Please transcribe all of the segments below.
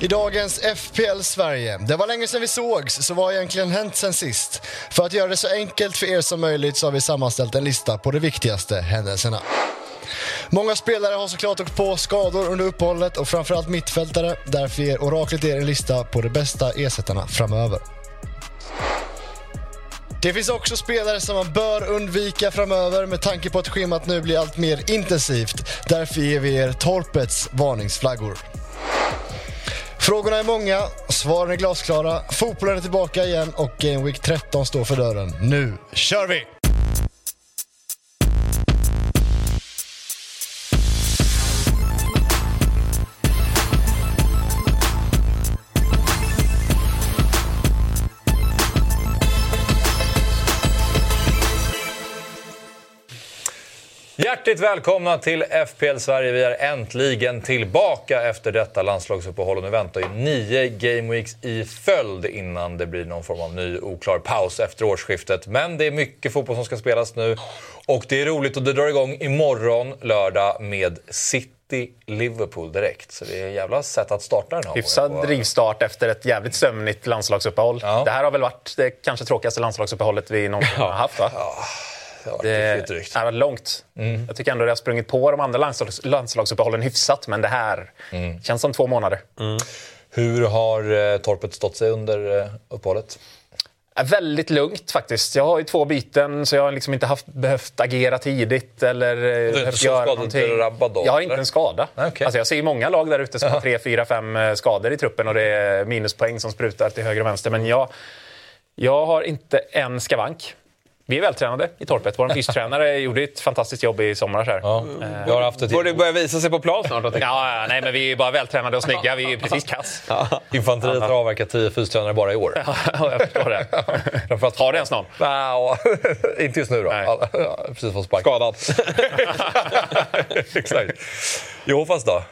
I dagens FPL Sverige. Det var länge sedan vi sågs, så vad har egentligen hänt sen sist? För att göra det så enkelt för er som möjligt så har vi sammanställt en lista på de viktigaste händelserna. Många spelare har såklart åkt på skador under uppehållet och framförallt mittfältare. Därför ger oraklet er en lista på de bästa ersättarna framöver. Det finns också spelare som man bör undvika framöver med tanke på att schemat nu blir allt mer intensivt. Därför ger vi er Torpets varningsflaggor. Frågorna är många, svaren är glasklara, fotbollen är tillbaka igen och Game Week 13 står för dörren. Nu kör vi! Hjärtligt välkomna till FPL Sverige. Vi är äntligen tillbaka efter detta landslagsuppehåll. Och nu väntar ju nio Game Weeks i följd innan det blir någon form av ny oklar paus efter årsskiftet. Men det är mycket fotboll som ska spelas nu. Och det är roligt och det drar igång imorgon lördag med City Liverpool direkt. Så det är en jävla sätt att starta den här Hyfsad rivstart efter ett jävligt sömnigt landslagsuppehåll. Ja. Det här har väl varit det kanske tråkigaste landslagsuppehållet vi någonsin ja. har haft va? Ja. Det, det har varit långt. Mm. Jag tycker ändå det har sprungit på de andra landslags, landslagsuppehållen hyfsat, men det här mm. känns som två månader. Mm. Hur har eh, torpet stått sig under eh, uppehållet? Väldigt lugnt faktiskt. Jag har ju två byten så jag har liksom inte haft, behövt agera tidigt eller eh, behövt göra någonting. Drabbad då, jag har inte en skada. Okay. Alltså jag ser många lag där ute som har tre, fyra, fem eh, skador i truppen och det är minuspoäng som sprutar till höger och vänster. Men jag, jag har inte en skavank. Vi är vältränade i torpet. Vår fystränare gjorde ett fantastiskt jobb i somras. Här. Ja. Mm. Vi har haft ett... Borde börja visa sig på plan snart? ja, ja, nej, men vi är bara vältränade och snygga. Vi är precis kass. Ja. Infanteriet har avverkat tio fystränare bara i år. Ja, jag förstår det. Framförallt... Har det ens någon? Ja, inte just nu då. Alla, precis fått spark. Skadad. Exakt. Johofas då?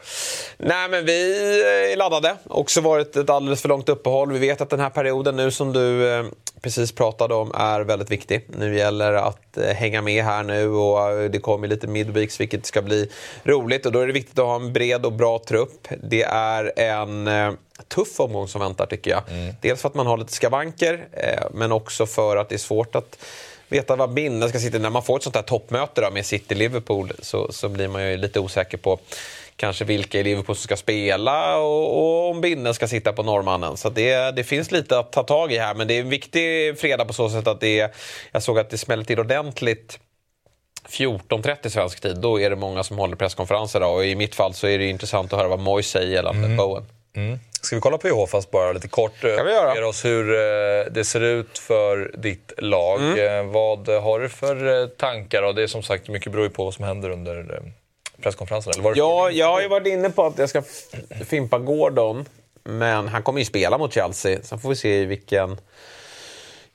Nej, men vi är laddade. Också varit ett alldeles för långt uppehåll. Vi vet att den här perioden nu som du eh, precis pratade om är väldigt viktig. Nu gäller det att eh, hänga med här nu och eh, det kommer lite midweeks vilket ska bli roligt och då är det viktigt att ha en bred och bra trupp. Det är en tuff omgång som väntar tycker jag. Mm. Dels för att man har lite skavanker men också för att det är svårt att veta vad binden ska sitta. När man får ett sånt här toppmöte då med City-Liverpool så, så blir man ju lite osäker på kanske vilka i Liverpool som ska spela och, och om Binnen ska sitta på norrmannen. Så det, det finns lite att ta tag i här men det är en viktig fredag på så sätt att det jag såg att det smäller till ordentligt 14.30 svensk tid, då är det många som håller presskonferenser. Då. Och I mitt fall så är det intressant att höra vad Moy säger gällande mm. Bowen. Mm. Ska vi kolla på Jehofas bara lite kort? kan vi göra. oss hur eh, det ser ut för ditt lag. Mm. Eh, vad har du för eh, tankar? Och det är som sagt mycket beror på vad som händer under presskonferensen? Eller var ja, jag har ju varit inne på att jag ska fimpa Gordon. Men han kommer ju spela mot Chelsea. Sen får vi se i vilken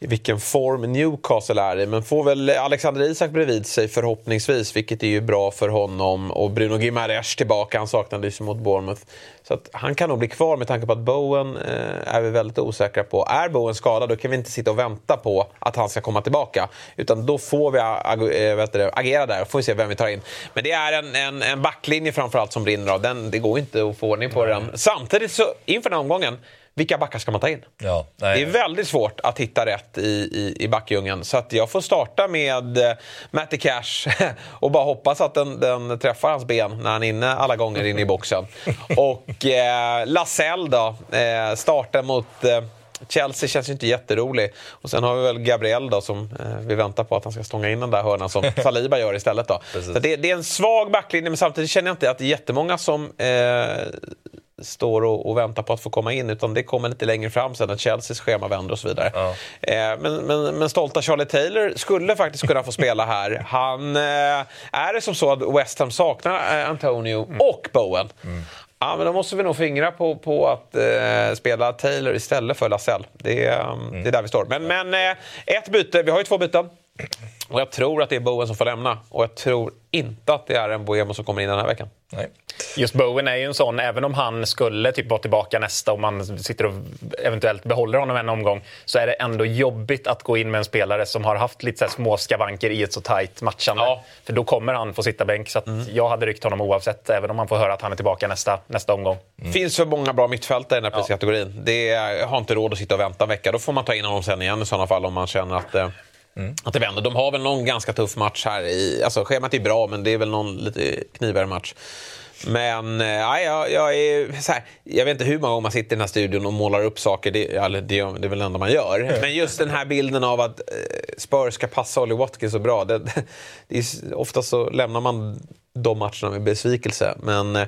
i vilken form Newcastle är i. Men får väl Alexander Isak bredvid sig förhoppningsvis, vilket är ju bra för honom. Och Bruno Gimares tillbaka, han saknades ju mot Bournemouth. Så att han kan nog bli kvar med tanke på att Bowen eh, är vi väldigt osäkra på. Är Bowen skadad då kan vi inte sitta och vänta på att han ska komma tillbaka. Utan då får vi ag äh, det, agera där, får vi se vem vi tar in. Men det är en, en, en backlinje framförallt som brinner av. Den, det går inte att få ordning på den. Samtidigt så, inför den här omgången, vilka backar ska man ta in? Ja, det är väldigt svårt att hitta rätt i, i, i backdjungeln. Så att jag får starta med eh, Matty Cash och bara hoppas att den, den, träffar hans ben när han är inne alla gånger inne i boxen. Och eh, Lasell då, eh, starten mot eh, Chelsea känns ju inte jätterolig. Och sen har vi väl Gabriel då som eh, vi väntar på att han ska stånga in den där hörnan som Saliba gör istället. Då. Så det, det, är en svag backlinje men samtidigt känner jag inte att det är jättemånga som eh, står och, och, väntar på att få komma in utan det kommer lite längre fram sen när Chelseas schema vänder och så vidare. Ja. Eh, men, men, men, stolta Charlie Taylor skulle faktiskt kunna få spela här. Han, eh, är det som så att West Ham saknar eh, Antonio mm. och Bowen mm. Ja, men då måste vi nog fingra på, på att eh, spela Taylor istället för Lasell. Det, um, mm. det är där vi står. Men, men eh, ett byte, vi har ju två byten. Och jag tror att det är Bowen som får lämna. Och jag tror inte att det är en Boemo som kommer in den här veckan. Nej. Just Bowen är ju en sån, även om han skulle typ vara tillbaka nästa och man sitter och eventuellt behåller honom en omgång, så är det ändå jobbigt att gå in med en spelare som har haft lite så små skavanker i ett så tajt matchande. Ja. För då kommer han få sitta bänk. Så mm. jag hade ryckt honom oavsett, även om man får höra att han är tillbaka nästa, nästa omgång. Mm. finns för många bra mittfältare i den här priskategorin. Ja. Det har inte råd att sitta och vänta en vecka. Då får man ta in honom sen igen i sådana fall om man känner att eh, Mm. Att det vänder. De har väl någon ganska tuff match här. I, alltså, schemat är bra, men det är väl någon lite knivigare match. Men äh, jag, jag, är, här, jag vet inte hur många gånger man sitter i den här studion och målar upp saker. Det, ja, det, det är väl det enda man gör. Men just den här bilden av att äh, Spurs ska passa Olly Watkins så bra. Det, det är, ofta så lämnar man de matcherna med besvikelse. Men äh,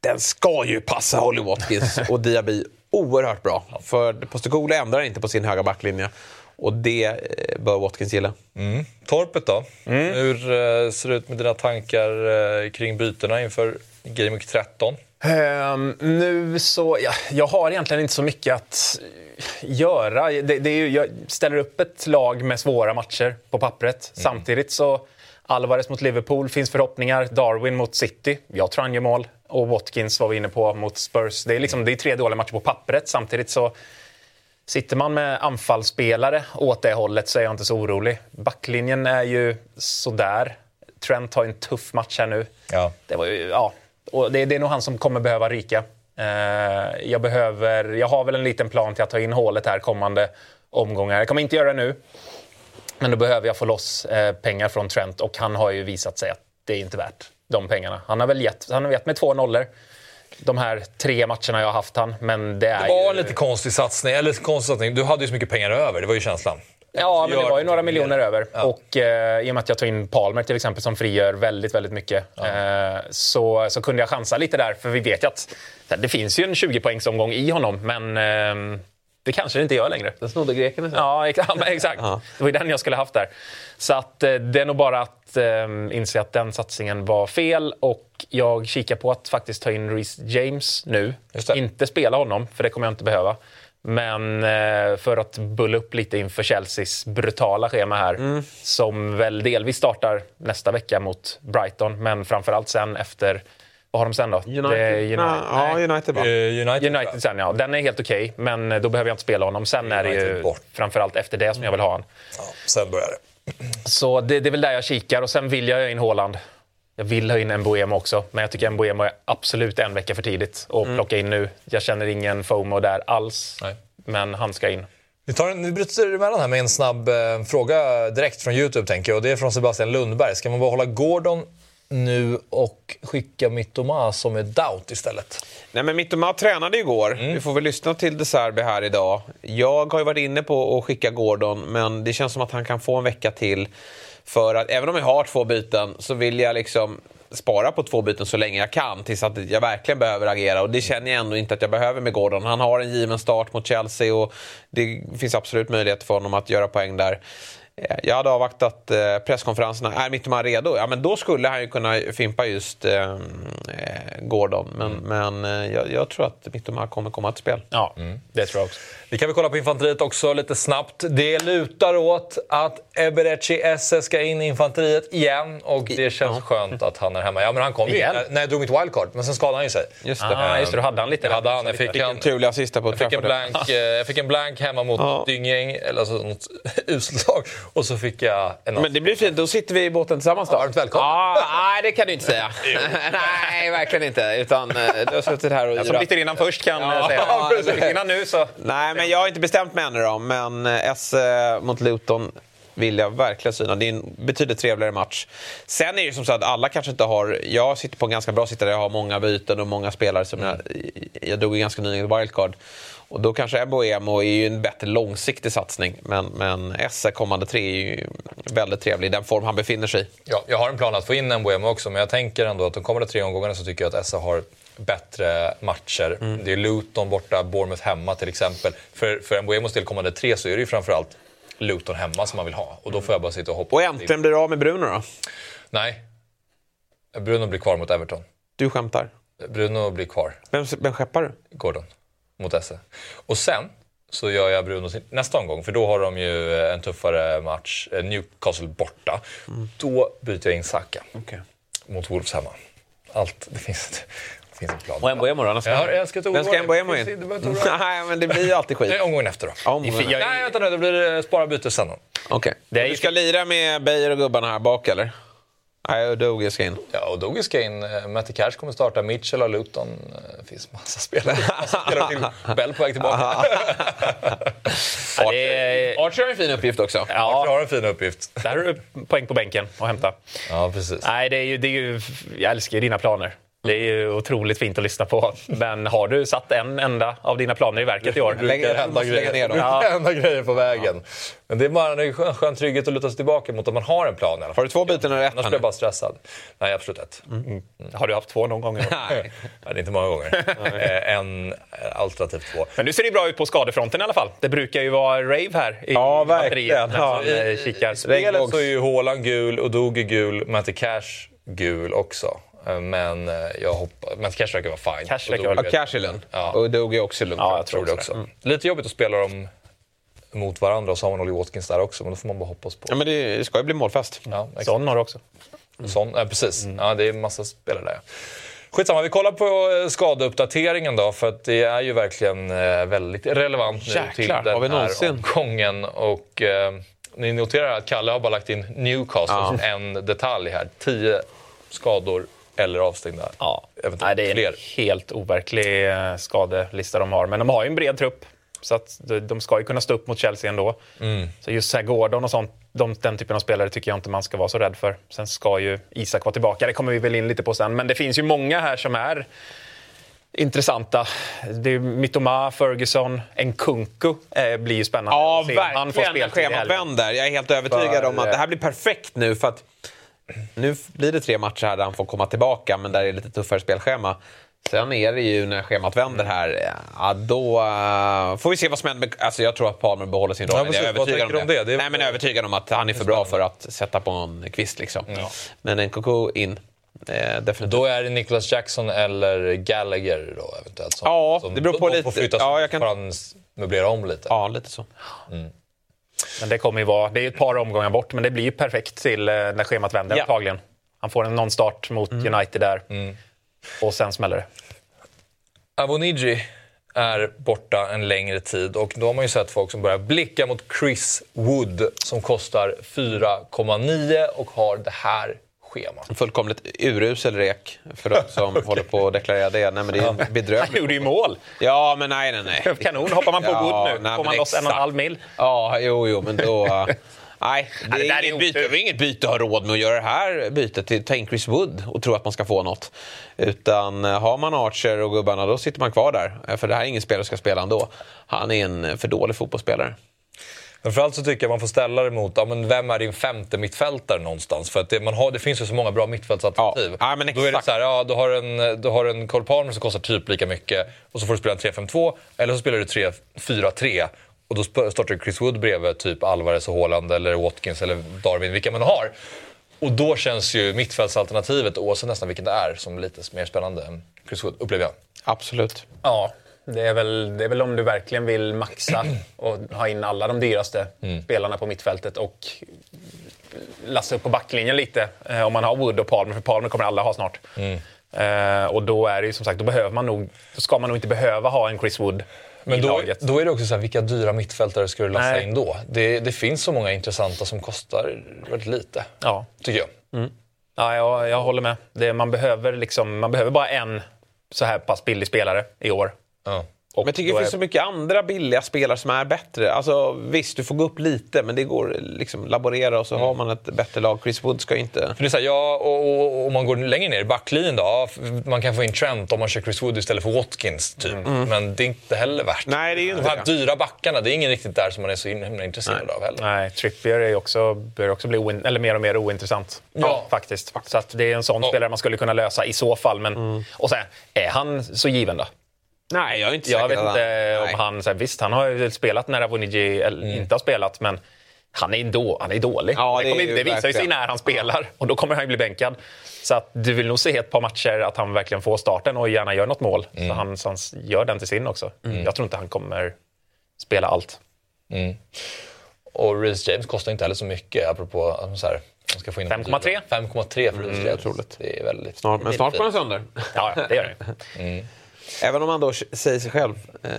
den ska ju passa Olly Watkins och Diaby oerhört bra. För Postecoglou ändrar inte på sin höga backlinje. Och det eh, bör Watkins gilla. Mm. Torpet då? Mm. Hur uh, ser det ut med dina tankar uh, kring bytena inför Game Week 13? Um, ehm, nu så, ja, jag har egentligen inte så mycket att göra. Det, det är ju, jag ställer upp ett lag med svåra matcher på pappret. Mm. Samtidigt så Alvarez mot Liverpool finns förhoppningar. Darwin mot City. Jag tror han gör mål. Och Watkins var vi inne på mot Spurs. Det är, liksom, det är tre dåliga matcher på pappret. Samtidigt så Sitter man med anfallsspelare åt det hållet så är jag inte så orolig. Backlinjen är ju sådär. Trent har en tuff match här nu. Ja. Det, var ju, ja. Och det, det är nog han som kommer behöva ryka. Eh, jag, behöver, jag har väl en liten plan till att ta in hålet här kommande omgångar. Jag kommer inte göra det nu. Men då behöver jag få loss eh, pengar från Trent och han har ju visat sig att det är inte värt de pengarna. Han har väl gett, han har gett mig två nollor de här tre matcherna jag har haft han. Men det, är det var ju... en lite konstig satsning. Eller konstig satsning. Du hade ju så mycket pengar över, det var ju känslan. Ja, men det var ju några miljoner över. Ja. Och eh, i och med att jag tog in Palmer till exempel som frigör väldigt, väldigt mycket ja. eh, så, så kunde jag chansa lite där. För vi vet ju att det finns ju en 20-poängsomgång i honom, men eh, det kanske det inte gör längre. Den snodde greken Ja, exakt. Ja. Det var ju den jag skulle haft där. Så att, eh, det är nog bara att eh, inse att den satsningen var fel. Och jag kikar på att faktiskt ta in Reece James nu. Inte spela honom, för det kommer jag inte behöva. Men eh, för att bulla upp lite inför Chelseas brutala schema här. Mm. Som väl delvis startar nästa vecka mot Brighton, men framförallt sen efter vad har de sen då? United? United. Ja, United, bara. Uh, United, United sen, ja. Den är helt okej, okay, men då behöver jag inte spela honom. Sen United är det ju bort. framförallt efter det som jag vill ha honom. Ja, sen börjar det. Så det, det, är väl där jag kikar. Och sen vill jag ha in Haaland. Jag vill ha in en Boemo också, men jag tycker en Boemo är absolut en vecka för tidigt att mm. plocka in nu. Jag känner ingen FOMO där alls, Nej. men han ska in. Vi, tar en, vi bryter emellan här med en snabb eh, fråga direkt från Youtube tänker jag. Och det är från Sebastian Lundberg. Ska man behålla Gordon nu och skicka Mittoma som är doubt istället? Nej, men Mittoma tränade igår. Mm. Vi får väl lyssna till De Serbi här idag. Jag har ju varit inne på att skicka Gordon, men det känns som att han kan få en vecka till. För att även om jag har två byten så vill jag liksom spara på två byten så länge jag kan tills att jag verkligen behöver agera. Och det känner jag ändå inte att jag behöver med Gordon. Han har en given start mot Chelsea och det finns absolut möjlighet för honom att göra poäng där. Jag hade avvaktat eh, presskonferenserna. Är Mittman redo? Ja, men då skulle han ju kunna fimpa just eh, eh Gordon. Men, mm. men eh, jag, jag, tror att Mittman kommer komma till spel. Ja, mm. det tror jag också. Vi kan väl kolla på infanteriet också lite snabbt. Det lutar åt att Eberechi Esse ska in i infanteriet igen och det känns ja. skönt att han är hemma. Ja, men han kom ju när jag drog mitt wildcard, men sen skadade han ju sig. Just det. Ah, just det, då hade han lite. Hade han. Jag fick en turlig assist på jag fick, en blank, eh, jag fick en blank hemma mot ja. Dynggäng, eller alltså något uselt lag. Och så fick jag en Men det blir fint, då sitter vi i båten tillsammans då. Varmt välkommen. Ah, nej, det kan du inte säga. nej, verkligen inte. Utan eh, du har suttit här och... Jag som sitter innan först kan ja. säga. Ja, innan nu så... Nej, men jag har inte bestämt mig ännu då. Men eh, S mot Luton vill jag verkligen syna. Det är en betydligt trevligare match. Sen är det som så att alla kanske inte har... Jag sitter på en ganska bra sittare, jag har många byten och många spelare som mm. jag... Jag drog ju ganska nyligen wildcard. Och då kanske Mboemo är ju en bättre långsiktig satsning. Men, men Esse kommande tre är ju väldigt trevlig i den form han befinner sig i. Ja, jag har en plan att få in Mboemo också, men jag tänker ändå att de kommande tre omgångarna så tycker jag att Esse har bättre matcher. Mm. Det är Luton borta, Bournemouth hemma till exempel. För, för Mbuemos del kommande tre så är det ju framförallt Luton hemma som man vill ha. Och då får jag bara sitta och hoppa. Och äntligen blir du av med Bruno då? Nej. Bruno blir kvar mot Everton. Du skämtar? Bruno blir kvar. Vem, vem skeppar du? Gordon. Mot Esse. Och sen så gör jag Bruno nästa omgång. För då har de ju en tuffare match, Newcastle borta. Mm. Då byter jag in Saka okay. mot Wolves hemma. Allt, det finns, det finns en plan. Och Mbemo då? Jag har älskat Vem ska Mbemo in? Nej, men det blir ju alltid skit. Omgången efter då. Omgången. Nej, vänta nu. Det blir spara byte sen då. Okej. Okay. Du ska lira med Beijer och gubbarna här bak, eller? Nej, Odogi ska in. Ja, Odogi ska in. Eh, Matty Cash kommer starta. Mitchell och Luton. Det eh, finns massa spelare. Massa spelare till. Bell på väg tillbaka. Archer har en fin uppgift också. Ja. Archer har en fin uppgift. Där har du poäng på bänken att hämta. Ja, precis. Nej, det är ju, det är ju, jag älskar dina planer. Det är ju otroligt fint att lyssna på. Men har du satt en enda av dina planer i verket i år? Det brukar hända grejer, ja. hända grejer på vägen. Ja. Men det är bara en skön, skön trygghet att luta sig tillbaka mot att man har en plan. Har du två byten eller ett? Annars blir jag bara stressad. Nej, absolut ett. Mm. Mm. Har du haft två någon gång? Nej. Nej, det är inte många gånger. Eh, en alternativt två. Men nu ser det bra ut på skadefronten i alla fall. Det brukar ju vara rave här i ja, verkligen. Ja. I, I spelet så är ju Haaland gul, och Doge gul, Matti Cash gul också. Eh, men eh, jag hoppas... Men Cash verkar vara fine. Cash verkar vara ja, Cash är lugn. Ja. Och Doge är också lugn. Ja, jag tror det också. Mm. Lite jobbigt att spela dem mot varandra och så har man Olly Watkins där också, men då får man bara hoppas på. Ja, men det ska ju bli målfest. Ja, Son har du också. Mm. Son, ja, precis. Mm. Ja, det är massa spelare där. Skitsamma, vi kollar på eh, skadeuppdateringen då, för att det är ju verkligen väldigt relevant Jäklar, nu till den har vi någonsin? här omgången. Och, eh, ni noterar att Kalle har bara lagt in Newcastle ja. som en detalj här. Tio skador eller avstängda. Ja. Nej, det är fler. en helt overklig eh, skadelista de har. Men de har ju en bred trupp. Så att de ska ju kunna stå upp mot Chelsea ändå. Mm. Så just så Gordon och sånt, de, den typen av spelare tycker jag inte man ska vara så rädd för. Sen ska ju Isak vara tillbaka, det kommer vi väl in lite på sen. Men det finns ju många här som är intressanta. Det är Mittoma, Ferguson, Nkunku eh, blir ju spännande. Ja, verkligen. Han får Schemat vänder. Jag är helt övertygad för, om att det här blir perfekt nu. för att nu blir det tre matcher här där han får komma tillbaka, men där är det lite tuffare spelschema. Sen är det ju när schemat vänder här, ja, då uh, får vi se vad som händer. Alltså, jag tror att Palmer behåller sin roll. Ja, jag är övertygad om det. det. är... Nej, men jag är övertygad om att han är för bra för att sätta på en kvist. Liksom. Ja. Men Nkunku in. Eh, definitivt. Då är det Nicholas Jackson eller Gallagher då eventuellt? Som, ja, det beror på lite. Får flyttas ja, jag kan... att möblera om lite. Ja, lite så. Mm. Men det kommer ju vara, det är ett par omgångar bort, men det blir ju perfekt till eh, när schemat vänder ja. antagligen. Han får en non-start mot mm. United där. Mm. Och sen smäller det. Avoniji är borta en längre tid och då har man ju sett folk som börjar blicka mot Chris Wood som kostar 4,9 och har det här schema. Fullkomligt urusel rek för de som okay. håller på att deklarera det. Nej, men det är en bedrövlig... Han gjorde ju mål! Ja, men nej, nej, nej. Kanon. Hoppar man på ja, Wood nu nej, får man loss en och en halv mil. Ja, jo, jo, men då... Nej, det, är, det inget byte. Det är inget byte att ha råd med att göra det här bytet till ta in Chris Wood och tro att man ska få något. Utan eh, har man Archer och gubbarna då sitter man kvar där. Eh, för det här är ingen spelare som ska spela ändå. Han är en för dålig fotbollsspelare. Framförallt så tycker jag man får ställa det mot, ja, men vem är din femte mittfältare någonstans? För att det, man har, det finns ju så många bra mittfältsalternativ. Ja, ja, men Då är det så här, ja, du har en, du har en Cole Palmer som kostar typ lika mycket och så får du spela en 3-5-2 eller så spelar du 3-4-3 och då startar Chris Wood bredvid typ Alvarez och Haaland eller Watkins eller Darwin, vilka man har. Och då känns ju mittfältsalternativet, oavsett nästan vilket det är, som lite mer spännande än Chris Wood, upplever jag. Absolut. Ja, det är, väl, det är väl om du verkligen vill maxa och ha in alla de dyraste mm. spelarna på mittfältet och lassa upp på backlinjen lite. Eh, om man har Wood och Palmer, för Palmer kommer alla ha snart. Mm. Eh, och då är det ju som sagt, då, behöver man nog, ska man nog inte behöva ha en Chris Wood men då, då, är det också så här, vilka dyra mittfältare ska du lassa Nej. in då? Det, det, finns så många intressanta som kostar väldigt lite, ja. tycker jag. Mm. Ja, jag, jag håller med. Det, man, behöver liksom, man behöver bara en så här pass billig spelare i år. Ja. Men jag tycker det finns så mycket andra billiga spelare som är bättre. Alltså, visst, du får gå upp lite, men det går liksom laborera och så mm. har man ett bättre lag. Chris Wood ska inte... För det är så här, ja, och, om man går längre ner i backlinjen då. Man kan få in Trent om man kör Chris Wood istället för Watkins, typ. Mm. Men det är inte heller värt Nej, det. Är inte De här dyra backarna, det är ingen riktigt där som man är så himla intresserad Nej. av heller. Nej, Trippier är också, börjar också bli oin, eller mer och mer ointressant. Ja. Faktiskt. Så att det är en sån ja. spelare man skulle kunna lösa i så fall. Men, mm. Och sen, är han så given då? Nej, jag är inte säker. Jag vet inte om han... Så här, visst, han har ju spelat när Avoniji mm. inte har spelat, men han är, då, han är dålig. Ja, det, det, det visar sig när han spelar och då kommer han ju bli bänkad. Så att du vill nog se ett par matcher att han verkligen får starten och gärna gör något mål. Mm. Så, han, så han gör den till sin också. Mm. Jag tror inte han kommer spela allt. Mm. Och Reece James kostar inte heller så mycket, apropå så här, 5,3? 5,3 för Reece mm, James. Otroligt. Det är väldigt snart, Men snart går han sönder. ja, det gör det. Mm. Även om han då säger sig själv eh,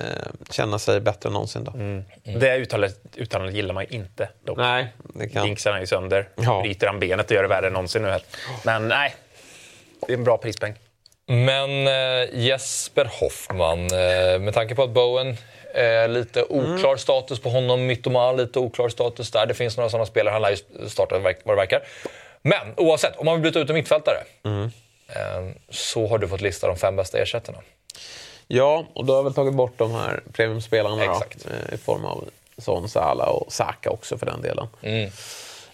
känna sig bättre än någonsin. Då. Mm. Mm. Det uttalandet, uttalandet gillar man inte. Dock. Nej, det kan... Jinxar han ju sönder. Ja. Bryter han benet och gör det värre än någonsin nu. Här. Men nej, det är en bra prispeng. Men eh, Jesper Hoffman, eh, med tanke på att Bowen Eh, lite oklar mm. status på honom. Mytoma, lite oklar status där. Det finns några sådana spelare. Han lär ju starta vad det verkar. Men oavsett, om man vill byta ut en mittfältare mm. eh, så har du fått lista de fem bästa ersättarna. Ja, och då har väl tagit bort de här premiumspelarna Exakt. Då, eh, i form av Son, Salah och Saka också för den delen. Mm.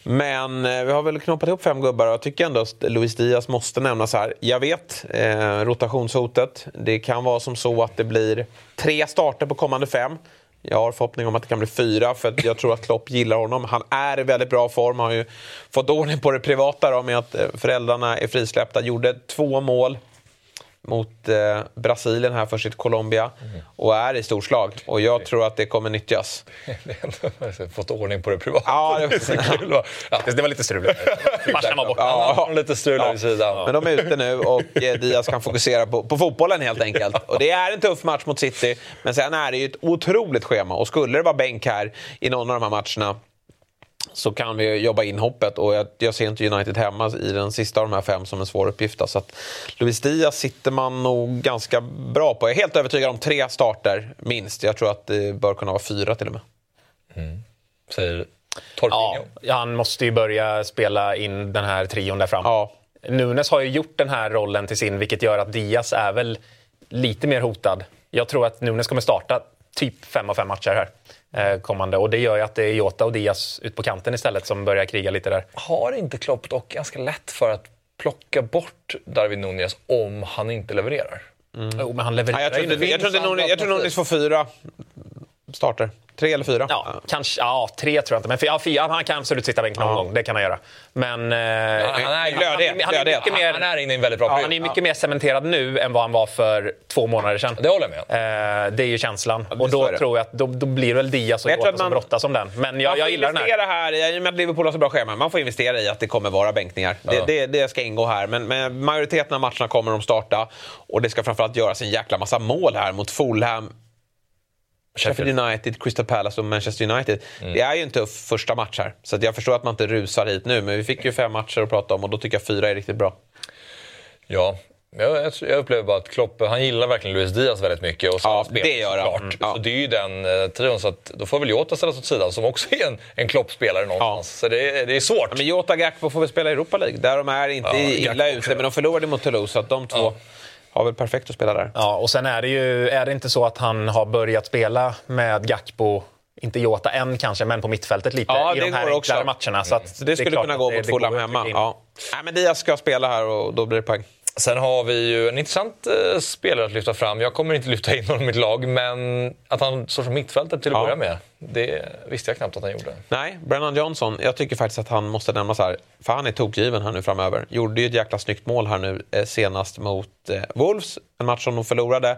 Men eh, vi har väl knoppat ihop fem gubbar och jag tycker ändå att Luis Diaz måste nämnas här. Jag vet, eh, rotationshotet. Det kan vara som så att det blir tre starter på kommande fem. Jag har förhoppning om att det kan bli fyra, för jag tror att Klopp gillar honom. Han är i väldigt bra form, har ju fått ordning på det privata då, med att eh, föräldrarna är frisläppta. Gjorde två mål mot eh, Brasilien här för sitt Colombia mm. och är i storslag. Och jag tror att det kommer nyttjas. Fått ordning på det privata. Ja, det, var, kul, ja. det var lite strul. Matchen var borta. Ja, lite strul ja. sidan. Men de är ute nu och eh, Diaz kan fokusera på, på fotbollen helt enkelt. Och det är en tuff match mot City, men sen är det ju ett otroligt schema. Och skulle det vara bänk här i någon av de här matcherna så kan vi jobba in hoppet och jag, jag, ser inte United hemma i den sista av de här fem som en svår uppgift. Så att Luis Diaz sitter man nog ganska bra på. Jag är helt övertygad om tre starter minst. Jag tror att det bör kunna vara fyra till och med. Mm. Säger Torpinho? Ja, han måste ju börja spela in den här trion där fram. Ja. Nunes har ju gjort den här rollen till sin vilket gör att Diaz är väl lite mer hotad. Jag tror att Nunes kommer starta typ fem av fem matcher här. Eh, kommande. Och det gör ju att det är Jota och Diaz ut på kanten istället som börjar kriga lite där. Har inte Klopp dock ganska lätt för att plocka bort Darwin Nunez om han inte levererar? Mm. Jo, men han levererar ja, jag tror inte, jag tror inte, Nunez får fyra starter. Tre eller fyra? Ja, kanske, ja tre tror jag inte. Men fyra, fyra, han kan absolut sitta bänk någon ja. gång. Det kan han göra. Men... Eh, han, han, är, glödhet, han, han, är mycket mer, han är inne i en väldigt bra ja, Han är mycket ja. mer cementerad nu än vad han var för två månader sedan. Det håller jag med eh, Det är ju känslan. och då tror jag att då, då blir det väl Diaz och Jota man, som brottas om den. Men jag, jag gillar den här. här. I och med att Liverpool har så bra schema, man får investera i att det kommer vara bänkningar. Det, det, det, ska ingå här. Men, men majoriteten av matcherna kommer de starta. Och det ska framförallt göras en jäkla massa mål här mot Fulham, Sheffield United, Crystal Palace och Manchester United. Mm. Det är ju en tuff första match här. Så jag förstår att man inte rusar hit nu, men vi fick ju fem matcher att prata om och då tycker jag fyra är riktigt bra. Ja, jag, jag upplever bara att Klopp, han gillar verkligen Luis Diaz väldigt mycket. Och ja, det gör han. Mm, ja. Så det är ju den eh, trion, så att då får väl Jota ställas åt sidan som också är en, en Klopp-spelare någonstans. Ja. Så det, det är svårt. Ja, men Jota och Gakpo får väl spela i Europa League, där de är inte ja, illa ute, men de förlorade mot Toulouse, så att de två har väl perfekt att spela där. Ja, och sen är det ju är det inte så att han har börjat spela med Gakpo inte Jota än kanske, men på mittfältet lite ja, i de här också. matcherna. Så, så det skulle kunna gå mot Fulham hemma. Ja. Nej, men Diaz ska spela här och då blir det poäng. Sen har vi ju en intressant eh, spelare att lyfta fram. Jag kommer inte lyfta in honom i mitt lag, men att han står som mittfältare till att ja. börja med, det visste jag knappt att han gjorde. Nej, Brennan Johnson, jag tycker faktiskt att han måste nämnas här, för han är tokgiven här nu framöver. Gjorde ju ett jäkla snyggt mål här nu eh, senast mot eh, Wolves, en match som de förlorade.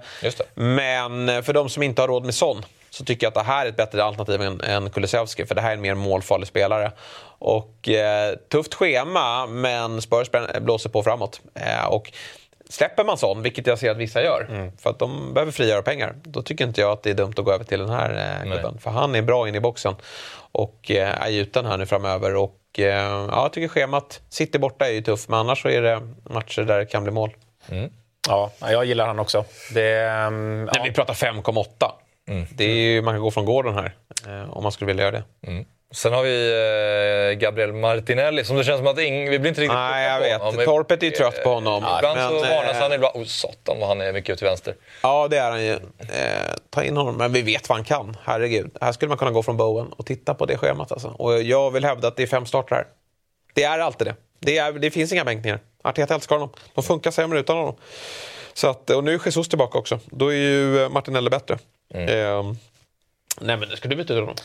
Men för de som inte har råd med Son så tycker jag att det här är ett bättre alternativ än, än Kulusevski, för det här är en mer målfarlig spelare. Och eh, tufft schema, men Spurs blåser på framåt. Eh, och släpper man sån, vilket jag ser att vissa gör, mm. för att de behöver frigöra pengar, då tycker inte jag att det är dumt att gå över till den här eh, klubben. För han är bra in i boxen och eh, är gjuten här nu framöver. Och, eh, ja, jag tycker schemat, City borta är ju tufft, men annars så är det matcher där det kan bli mål. Mm. Ja, jag gillar han också. Det, um, ja. Vi pratar 5,8. Mm. Det är ju, man kan gå från gården här, eh, om man skulle vilja göra det. Mm. Sen har vi eh, Gabriel Martinelli som det känns som att ing, vi blir inte riktigt Nej, jag vet. Honom. Torpet är ju trött på honom. Ja, ibland men, så varnas han, ibland... Oh, satan vad han är mycket till vänster. Ja, det är han ju. Eh, ta in honom. Men vi vet vad han kan. Herregud. Här skulle man kunna gå från Bowen och titta på det schemat. Alltså. Och jag vill hävda att det är fem starter här. Det är alltid det. Det, är, det finns inga bänkningar. Arteta älskar honom. De funkar sämre utan honom. Så att, och nu är Jesus tillbaka också. Då är ju Martinelli bättre. Mm. Eh, Nej, men ska du byta ut honom?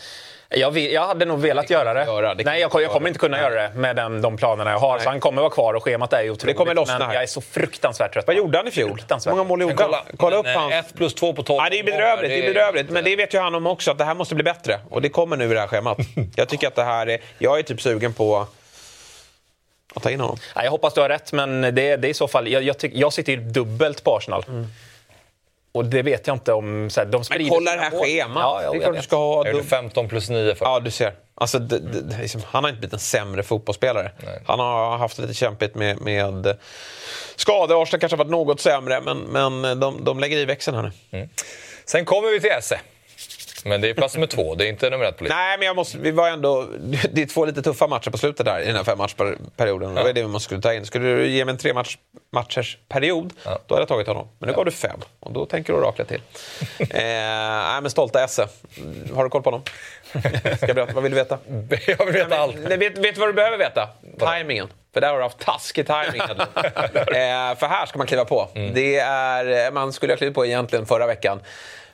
Jag, vill, jag hade nog velat göra det. Göra, det Nej, jag, jag kommer inte kunna göra det med den, de planerna jag har. Nej. Så han kommer vara kvar och schemat är ju otroligt. Det kommer lossna men här. jag är så fruktansvärt trött. Vad gjorde han i fjol? Hur många mål gjorde han? Kolla upp Men, hans... eh, Ett plus två på 12. Nej, det är bedrövligt, det är bedrövligt. Men det vet ju han om också, att det här måste bli bättre. Och det kommer nu i det här schemat. Jag tycker att det här är... Jag är typ sugen på att ta in honom. Nej, jag hoppas du har rätt, men det, det är i så fall... Jag, jag, tyck, jag sitter ju dubbelt på Arsenal. Och det vet jag inte om... Så här, de sprider Men kolla det här schemat. Ja, ja, det är klart du ska ha... Är det 15 plus 9 för? Ja, du ser. Alltså, det, det, det, liksom, han har inte blivit en sämre fotbollsspelare. Han har haft lite kämpigt med, med skador. Arsenal kanske har varit något sämre, men, men de, de lägger i växeln här nu. Sen kommer vi till Esse. Men det är plats nummer två, det är inte nummer ett på listan. Nej, men jag måste, vi var ändå, det är två lite tuffa matcher på slutet där i den här femmatchperioden. Det var det man skulle ta in. Skulle du ge mig en tre match, matchers period, då hade jag tagit honom. Men nu gav du fem och då tänker oraklet till. eh, nej, men stolta Esse. Har du koll på honom? Ska jag berätta, vad vill du veta? Jag vill veta allt. Nej, vet, vet du vad du behöver veta? Timingen. För där har du haft taskig timing. eh, för här ska man kliva på. Det är, man skulle ha klivit på egentligen förra veckan.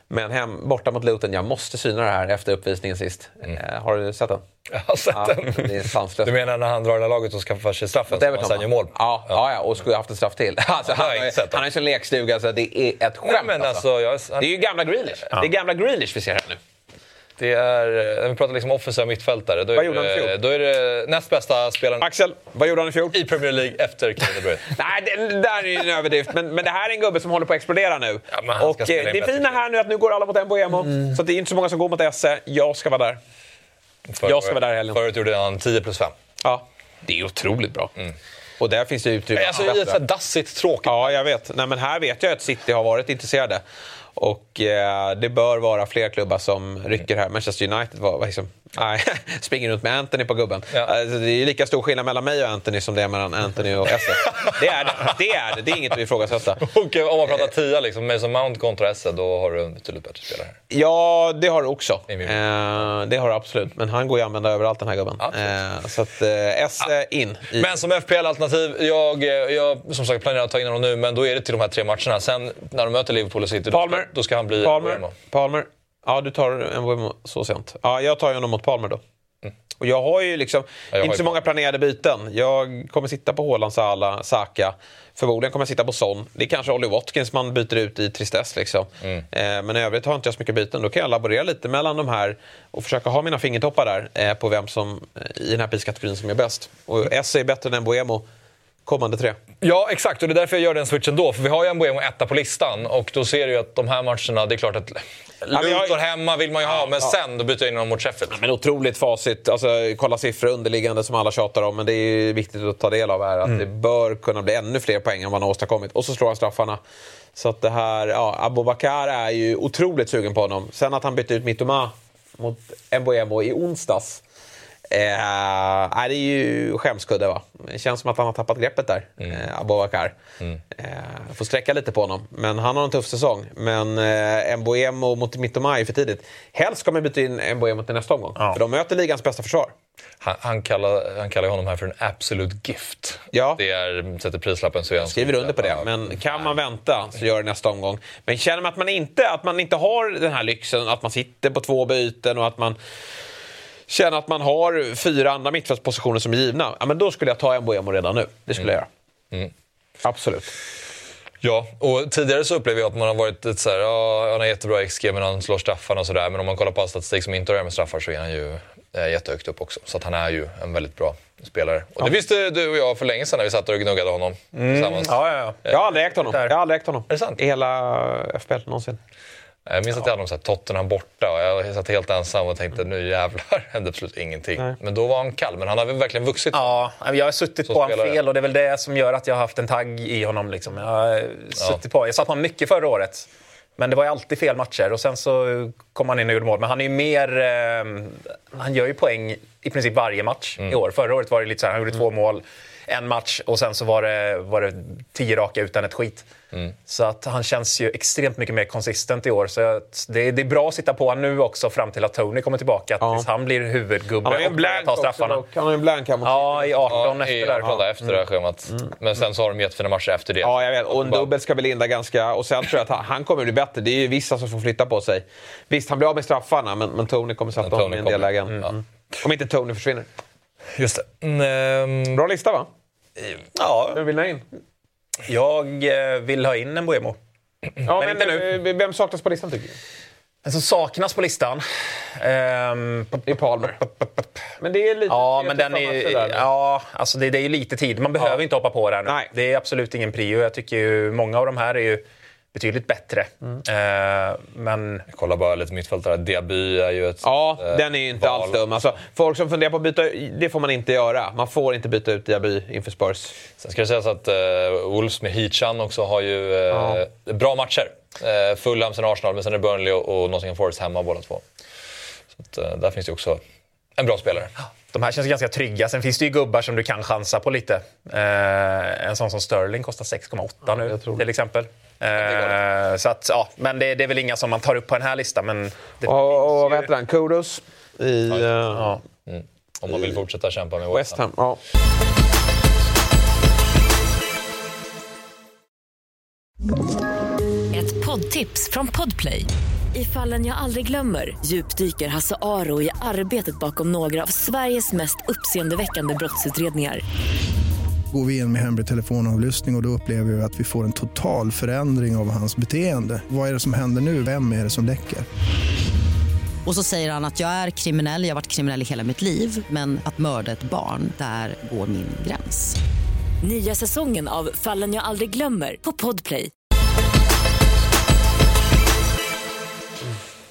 Men hem, borta mot Luton, jag måste syna det här efter uppvisningen sist. Eh, har du sett den? Jag har sett Ja, den. det är sanslöst. Du menar när han drar det laget och skaffar sig straffen? Är som han sen gör mål? Ja, ja, ja, och skulle ha haft en straff till. Alltså, har han, har, sett han har ju sån lekstuga så det är ett skämt. Nej, men alltså, jag, Det är ju gamla Grealish. Det är gamla Grealish vi ser här nu. Det är, när vi pratar liksom offensiva mittfältare, då är, Vad gjorde han i det, fjol? då är det näst bästa spelaren Axel, vad gjorde han i fjol? i Premier League efter Kevin De Bruyne. Nej, det där är ju en överdrift. Men, men det här är en gubbe som håller på att explodera nu. Ja, men han ska och eh, spela det in är bättre fina här nu att nu går alla mot Mbuemo. Så det är inte så många som går mot Esse. Jag ska vara där. Förra Jag ska vara där i helgen. Förut gjorde han 10 plus 5. Ja, det är otroligt bra. Och där finns det utrymme Alltså, att förbättra. dassigt, tråkigt... Ja, jag vet. Nej, men här vet jag att City har varit intresserade. Och eh, det bör vara fler klubbar som rycker här. Manchester United var, var liksom, nej, springer runt med Anthony på gubben. Ja. Alltså, det är ju lika stor skillnad mellan mig och Anthony som det är mellan Anthony och Esse. Det är det. Det är det. Det är inget att ifrågasätta. Och eh, om man pratar tia, liksom, Mason Mount kontra Esse, då har du en betydligt bättre spelare. Ja, det har du också. Eh, det har du absolut. Men han går ju att använda överallt den här gubben. Eh, så att eh, Esse in. I. Men som FPL-alternativ, jag, eh, jag som sagt planerar att ta in honom nu, men då är det till de här tre matcherna. Sen när de möter Liverpool och City, då, Palmer. då ska han bli Palmer. Palmer. Ja, du tar en Wemo så sent. Ja, jag tar ju honom mot Palmer då. Och jag har ju liksom jag har inte så många planerade byten. Jag kommer sitta på Haaland, Salah, Saka. Förmodligen kommer jag sitta på Son. Det är kanske Ollie Watkins man byter ut i tristess. Liksom. Mm. Eh, men i övrigt har inte jag så mycket byten. Då kan jag laborera lite mellan de här och försöka ha mina fingertoppar där eh, på vem som eh, i den här priskategorin som är bäst. Och S är bättre än Boemo kommande tre. Ja, exakt. Och det är därför jag gör den switchen då. För vi har ju en Buemo etta på listan och då ser du ju att de här matcherna, det är klart att Luton hemma vill man ju ha, men sen då byter jag in honom mot Sheffield. Men otroligt facit. Alltså, kolla siffror underliggande som alla tjatar om. Men det är ju viktigt att ta del av här. Att det bör kunna bli ännu fler poäng än vad han har åstadkommit. Och så slår han straffarna. Så att det här, ja, Abubakar är ju otroligt sugen på honom. Sen att han bytte ut Mittoma mot Mbuemo i onsdags. Eh, det är ju skämskudde va. Det känns som att han har tappat greppet där, eh, Abubakar. Eh, får sträcka lite på honom. Men han har en tuff säsong. Men eh, Mbuemo mot Mittoma är för tidigt. Helst ska man byta in Mbuemo till nästa omgång. För de möter ligans bästa försvar. Han, han, kallar, han kallar honom här för en absolute gift. Ja. Det är, sätter prislappen så är han skriver under på det. Men kan man vänta så gör det nästa omgång. Men känner man att man inte, att man inte har den här lyxen, att man sitter på två byten och att man känner att man har fyra andra mittfältspositioner som är givna, ja, men då skulle jag ta Mbuemo redan nu. Det skulle jag göra. Absolut. Ja, och tidigare så upplever jag att man har varit lite så här, ja, han har jättebra XG men han slår straffarna och sådär. Men om man kollar på all statistik som inte har med straffar så är han ju eh, jättehögt upp också. Så att han är ju en väldigt bra spelare. Och det visste du och jag för länge sedan när vi satt och gnuggade honom tillsammans. Ja, ja, ja. Jag har aldrig ägt honom. Jag har aldrig ägt honom. Är det sant? I hela FBL någonsin. Jag minns att jag hade någon så här Tottenham borta och jag satt helt ensam och tänkte nu jävlar hände absolut ingenting. Nej. Men då var han kall, men han har väl verkligen vuxit. Ja, jag har suttit på honom fel och det är väl det som gör att jag har haft en tagg i honom. Liksom. Jag, har suttit på. jag satt på honom mycket förra året. Men det var ju alltid fel matcher och sen så kom han in och gjorde mål. Men han är ju mer... Eh, han gör ju poäng i princip varje match i år. Förra året var det lite så här, han gjorde två mål. En match och sen så var det, var det tio raka utan ett skit. Mm. Så att han känns ju extremt mycket mer konsistent i år. Så det, det är bra att sitta på honom nu också fram till att Tony kommer tillbaka. Ja. Tills han blir huvudgubbe han och blank tar straffarna. Han har ju en blank här Ja, i 18 ja, efter i 18 där. efter mm. det här schemat. Mm. Men sen så har de jättefina matcher efter det. Ja, jag vet. Och en dubbel ska väl linda ganska... Och sen tror jag att han kommer bli bättre. Det är ju vissa som får flytta på sig. Visst, han blir av med straffarna, men, men Tony kommer sätta honom i en del lägen. Mm. Om inte Tony försvinner. Just det. Mm, Bra lista, va? Ja. Vem vill ni ha in? Jag eh, vill ha in en Boemo. Ja, men, men inte nu. Eh, vem saknas på listan, tycker du? Den som saknas på listan... Um, det är Palmer. Men det är lite... Ja, men den är, ja alltså det, det, är lite tid. Man behöver ja. inte hoppa på nu. Nej. Det är absolut ingen prio. Jag tycker ju många av de här är ju betydligt bättre. Mm. Uh, men... Jag kollar bara lite mittfältare. Diaby är ju ett Ja, uh, den är ju inte val. alls dum. Alltså, folk som funderar på att byta det får man inte göra. Man får inte byta ut Diaby inför Spurs. Sen ska det sägas att uh, Wolves med Heatchan också har ju ja. bra matcher. Uh, Fulham, sen Arsenal, men sen är det Burnley och, och Nottingham Forest hemma båda två. Så att, där finns det också en bra spelare. De här känns ganska trygga. Sen finns det ju gubbar som du kan chansa på lite. Eh, en sån som Sterling kostar 6,8 ja, nu till exempel. Eh, så att, ja, men det, det, är väl inga som man tar upp på den här listan. Men det och, och vad heter han? Kudos? I, ja. ja. Mm. Om man vill fortsätta kämpa med West Ham. West Ham ja. Ett poddtips från Podplay. I fallen jag aldrig glömmer djupdyker Hasse Aro i arbetet bakom några av Sveriges mest uppseendeväckande brottsutredningar går vi in med hemlig telefonavlyssning och, och då upplever vi att vi får en total förändring av hans beteende. Vad är det som händer nu? Vem är det som läcker? Och så säger han att jag är kriminell, jag har varit kriminell i hela mitt liv men att mörda ett barn, där går min gräns. Nya säsongen av Fallen jag aldrig glömmer på Podplay.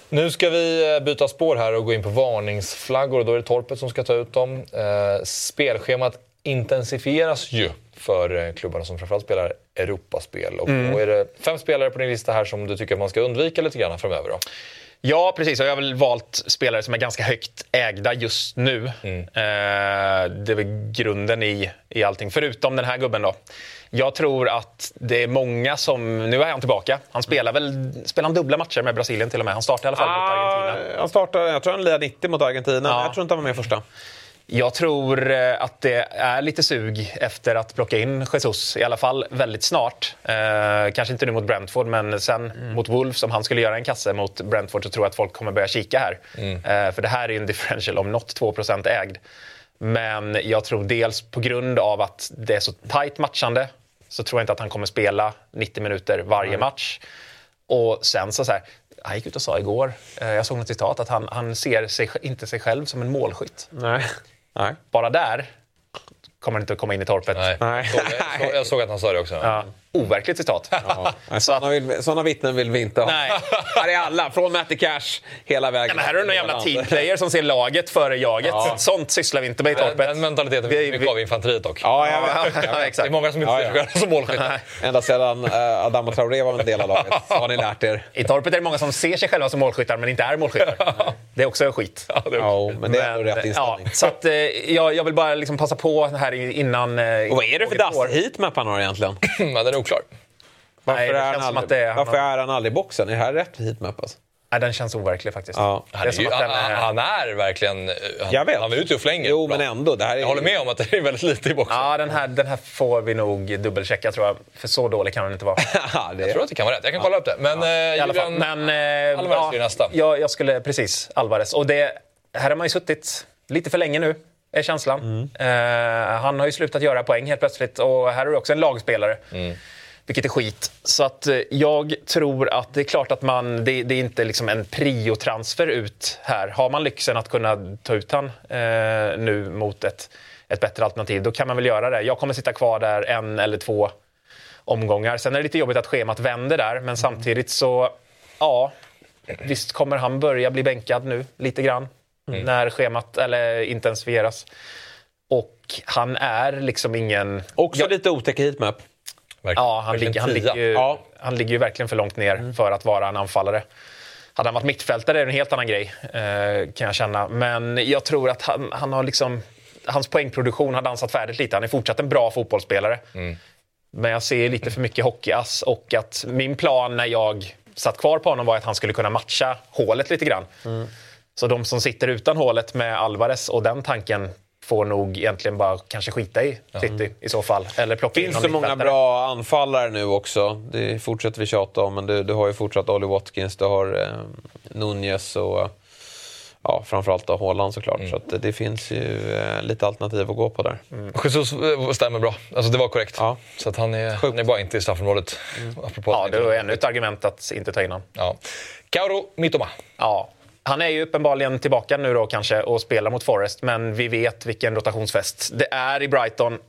Nu ska vi eh, byta spår här och gå in på varningsflaggor. Då är det Torpet som ska ta ut dem. Eh, spelschemat intensifieras ju för eh, klubbarna som framförallt spelar Europaspel. Och mm. är det fem spelare på din lista här som du tycker man ska undvika lite grann framöver. Då. Ja, precis. Jag har väl valt spelare som är ganska högt ägda just nu. Mm. Eh, det är väl grunden i, i allting, förutom den här gubben. då. Jag tror att det är många som... Nu är han tillbaka. Han spelar väl spelar han dubbla matcher med Brasilien till och med. Han startar i alla fall ah, mot Argentina. Han startar, jag tror han lirar 90 mot Argentina. Ja. Jag tror inte han var med första. Jag tror eh, att det är lite sug efter att plocka in Jesus, i alla fall väldigt snart. Eh, kanske inte nu mot Brentford, men sen mm. mot Wolves, om han skulle göra en kasse mot Brentford så tror jag att folk kommer börja kika här. Mm. Eh, för det här är en differential om något 2 ägd. Men jag tror dels på grund av att det är så tajt matchande så tror jag inte att han kommer spela 90 minuter varje mm. match. Och sen så, så här, han gick ut och sa igår, eh, jag såg något citat, att han, han ser sig, inte sig själv som en målskytt. Nej. Nej. Bara där kommer inte att komma in i torpet. Nej. Nej. Så, jag, så, jag såg att han sa det också. Ja. Overkligt citat. Ja. Sådana, vill, sådana vittnen vill vi inte ha. Nej. Här är alla, från Matty Cash hela vägen. Ja, men här är det någon jävla teamplayer som ser laget före jaget. Ja. Sånt sysslar vi inte med i torpet. Den, mentaliteten finns mycket av i infanteriet dock. Ja, ja, ja, exakt. Det är många som inte ser sig själva som målskyttar. Ända sedan uh, Adam och Traoré var en del av laget har ni lärt er. I torpet är det många som ser sig själva som målskyttar men inte är målskyttar. Det är också skit. Ja, det är ja, men det är ändå rätt inställning. Ja, så att, uh, jag, jag vill bara liksom passa på här innan... Uh, och vad är det för dass-heatmap han har egentligen? ja, oklar. Varför, Nej, är, han aldrig, är, varför är han aldrig i boxen? Är det här rätt heatmap? Alltså? Nej, den känns overklig faktiskt. Ja. Han, är ju, han, är... han, är verkligen... Han, jag vet. han är ute och flänger. Jo, men ändå. Det här är... Jag håller med om att det är väldigt lite i boxen. Ja, den här, den här får vi nog dubbelchecka tror jag. För så dålig kan den inte vara. det... Jag tror att det kan vara rätt. Jag kan kolla upp det. Men ja. eh, I alla fall. Men, eh, Alvarez ja, blir nästa. Jag, jag skulle, precis. Alvarez. Och det, här har man ju suttit lite för länge nu är känslan. Mm. Uh, han har ju slutat göra poäng helt plötsligt och här är det också en lagspelare. Mm. Vilket är skit. Så att eh, jag tror att det är klart att man, det, det är inte liksom en priotransfer ut här. Har man lyxen att kunna ta ut han eh, nu mot ett, ett bättre alternativ, då kan man väl göra det. Jag kommer sitta kvar där en eller två omgångar. Sen är det lite jobbigt att schemat vänder där, men samtidigt så, ja, visst kommer han börja bli bänkad nu lite grann mm. när schemat eller intensifieras. Och han är liksom ingen... Också jag, lite otäck heatmap. Ja, han, ligger, han, ligger ju, ja. han ligger ju verkligen för långt ner mm. för att vara en anfallare. Hade han varit mittfältare är det en helt annan grej, eh, kan jag känna. Men jag tror att han, han har liksom hans poängproduktion har dansat färdigt lite. Han är fortsatt en bra fotbollsspelare. Mm. Men jag ser lite för mycket hockeyass och att min plan när jag satt kvar på honom var att han skulle kunna matcha hålet lite grann. Mm. Så de som sitter utan hålet med Alvarez och den tanken får nog egentligen bara kanske skita i City mm. i så fall. Eller plocka Finns det många bra anfallare nu också? Det fortsätter vi tjata om, men du, du har ju fortsatt Olly Watkins, du har eh, Nunez och ja, framförallt då Haaland såklart. Mm. Så att det finns ju eh, lite alternativ att gå på där. Mm. Jesus eh, stämmer bra. Alltså det var korrekt. Ja. Så att han, är, han är bara inte i straffområdet. Mm. ja, det var ännu ett argument att inte ta in honom. Ja. Kauro Mitoma. Ja, han är ju uppenbarligen tillbaka nu då kanske och spelar mot Forest, men vi vet vilken rotationsfest det är i Brighton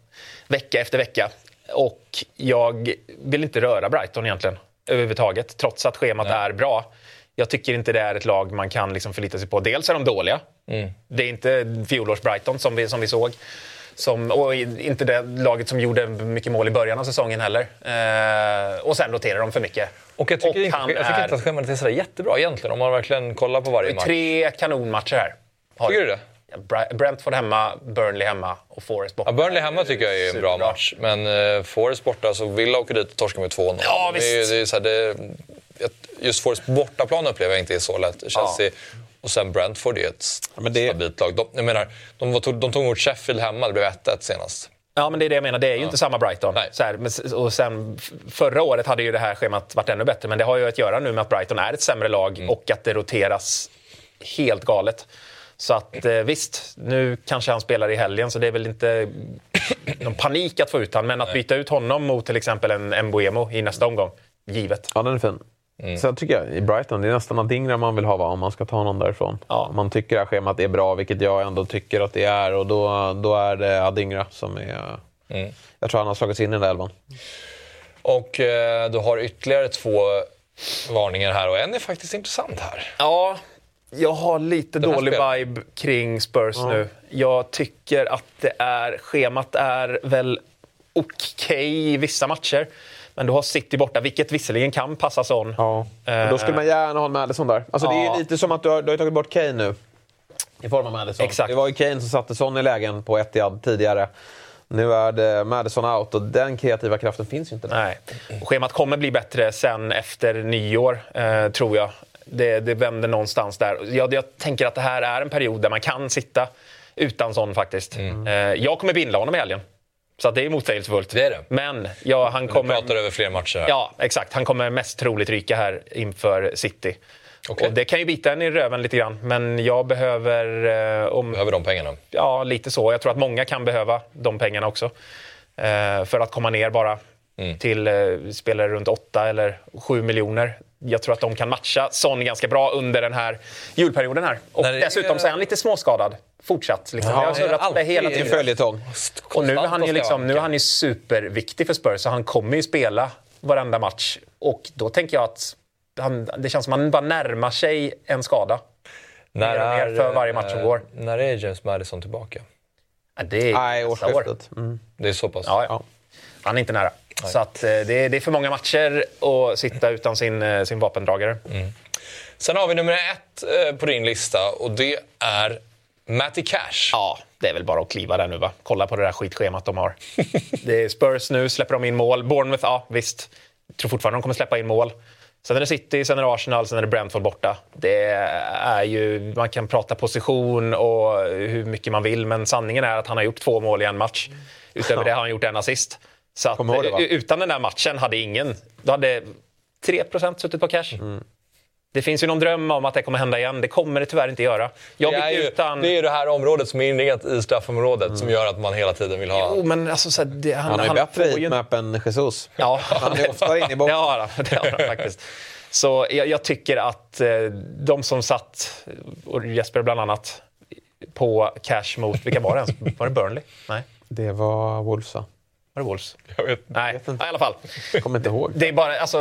vecka efter vecka. Och jag vill inte röra Brighton egentligen överhuvudtaget, trots att schemat Nej. är bra. Jag tycker inte det är ett lag man kan liksom förlita sig på. Dels är de dåliga. Mm. Det är inte fjolårs Brighton som vi, som vi såg. Som, och inte det laget som gjorde mycket mål i början av säsongen heller. Eh, och sen roterar de för mycket. Och jag tycker, och inte, jag tycker inte att schemat är sådär jättebra egentligen om man verkligen kollar på varje match. Tre kanonmatcher här. Har tycker du det? Brentford hemma, Burnley hemma och Forest borta. Ja, Burnley hemma tycker jag är en bra match. Men uh, Forest borta, så Villa åker dit och torskar med 2-0. Ja, visst. Det är, det är här, det, just Forest bortaplan upplever jag inte är så lätt. Chelsea ja. Och sen Brentford är ett ja, det... stabilt lag. De, jag menar, de, var, de tog emot Sheffield hemma, det blev 1-1 senast. Ja, men det är det jag menar. Det är ju ja. inte samma Brighton. Så här, och sen, förra året hade ju det här schemat varit ännu bättre, men det har ju att göra nu med att Brighton är ett sämre lag mm. och att det roteras helt galet. Så att eh, visst, nu kanske han spelar i helgen så det är väl inte någon panik att få ut honom. Men att byta ut honom mot till exempel en Mbuemo i nästa omgång, givet. Ja, den är fin. Mm. Sen tycker jag i Brighton, det är nästan Adingra man vill ha va, om man ska ta någon därifrån. Ja. Man tycker att schemat är bra, vilket jag ändå tycker att det är. Och då, då är det Adingra som är... Mm. Jag tror han har slagits in i den där elvan. Och eh, du har ytterligare två varningar här och en är faktiskt intressant här. Ja, jag har lite dålig spel. vibe kring Spurs mm. nu. Jag tycker att det är, schemat är väl okej okay i vissa matcher. Men du har City borta, vilket visserligen kan passa Son. Ja. Uh, då skulle man gärna ha en Madison där. Alltså, ja. Det är lite som att du har, du har tagit bort Kane nu. I form av Madison. Exakt. Det var ju Kane som satte Son i lägen på Etihad tidigare. Nu är det Madison out och den kreativa kraften finns ju inte. Där. Nej. schemat kommer bli bättre sen efter nyår, eh, tror jag. Det, det vänder någonstans där. Jag, jag tänker att det här är en period där man kan sitta utan sån faktiskt. Mm. Eh, jag kommer binda honom i helgen. Så det är motsägelsefullt. Det är det. Men ja, han kommer... Du pratar över fler matcher här. Ja, exakt. Han kommer mest troligt ryka här inför City. Okay. Och det kan ju bita en i röven lite grann, men jag behöver... Eh, om... Behöver de pengarna? Ja, lite så. Jag tror att många kan behöva de pengarna också. Eh, för att komma ner bara mm. till eh, spelare runt 8 eller 7 miljoner. Jag tror att de kan matcha Son ganska bra under den här julperioden här. Och det... dessutom så är han lite småskadad fortsatt. Liksom. Ja, jag har surrat det hela tiden. följetong. Och nu är han ju, liksom, nu är han ju superviktig för Spurs, så han kommer ju spela varenda match. Och då tänker jag att han, det känns som att han bara närmar sig en skada. När är, för varje match som går. När är James Madison tillbaka? Ja, det är Nej, årsskiftet. Mm. Det är så pass? Ja, ja. Han är inte nära. Nej. Så att, eh, det, är, det är för många matcher att sitta utan sin, eh, sin vapendragare. Mm. Sen har vi nummer ett eh, på din lista och det är Matty Cash. Ja, det är väl bara att kliva där nu va. Kolla på det där skitschemat de har. det är Spurs nu, släpper de in mål. Bournemouth, ja visst. Jag tror fortfarande de kommer släppa in mål. Sen är det City, sen är det Arsenal, sen är det Brentford borta. Det är ju, man kan prata position och hur mycket man vill, men sanningen är att han har gjort två mål i en match. Utöver det har han gjort en assist. Så att, det, utan den där matchen hade ingen... Då hade 3% suttit på cash. Mm. Det finns ju någon dröm om att det kommer hända igen. Det kommer det tyvärr inte göra. Jag det, är ju, utan... det är ju det här området som är inringat i straffområdet mm. som gör att man hela tiden vill ha... Jo, men alltså, så det, han, han ju han bättre heatmap ju... än Jesus. Ja. Han är oftare inne i boxen. Ja, det har han faktiskt. Så jag, jag, tycker att eh, de som satt, och Jesper bland annat, på cash mot, vilka var det ens? Var det Burnley? Nej. Det var Wolves var det Wolves? Jag vet, Nej, vet inte. i alla fall. Jag kommer inte ihåg. Det är bara, alltså,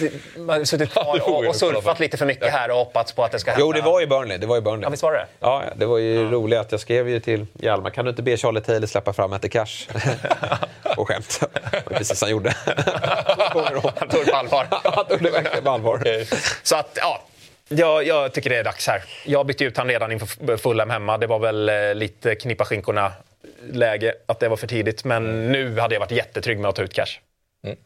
det, man har suttit kvar och, och surfat lite för mycket här och hoppats på att det ska hända. Jo, det var ju Burnley. Det var ju Burnley. Ja, visst var det Ja, det var ju ja. roligt att jag skrev ju till Hjalmar, kan du inte be Charlie Taylor släppa fram Ette Cash? och skämt. Det var precis han gjorde. han tog det på allvar. han tog det verkligen på allvar. Så att, ja. Ja, jag tycker det är dags här. Jag bytte ut han redan inför Fulham hemma. Det var väl eh, lite knippa skinkorna läge att det var för tidigt. Men nu hade jag varit jättetrygg med att ta ut cash. Mm.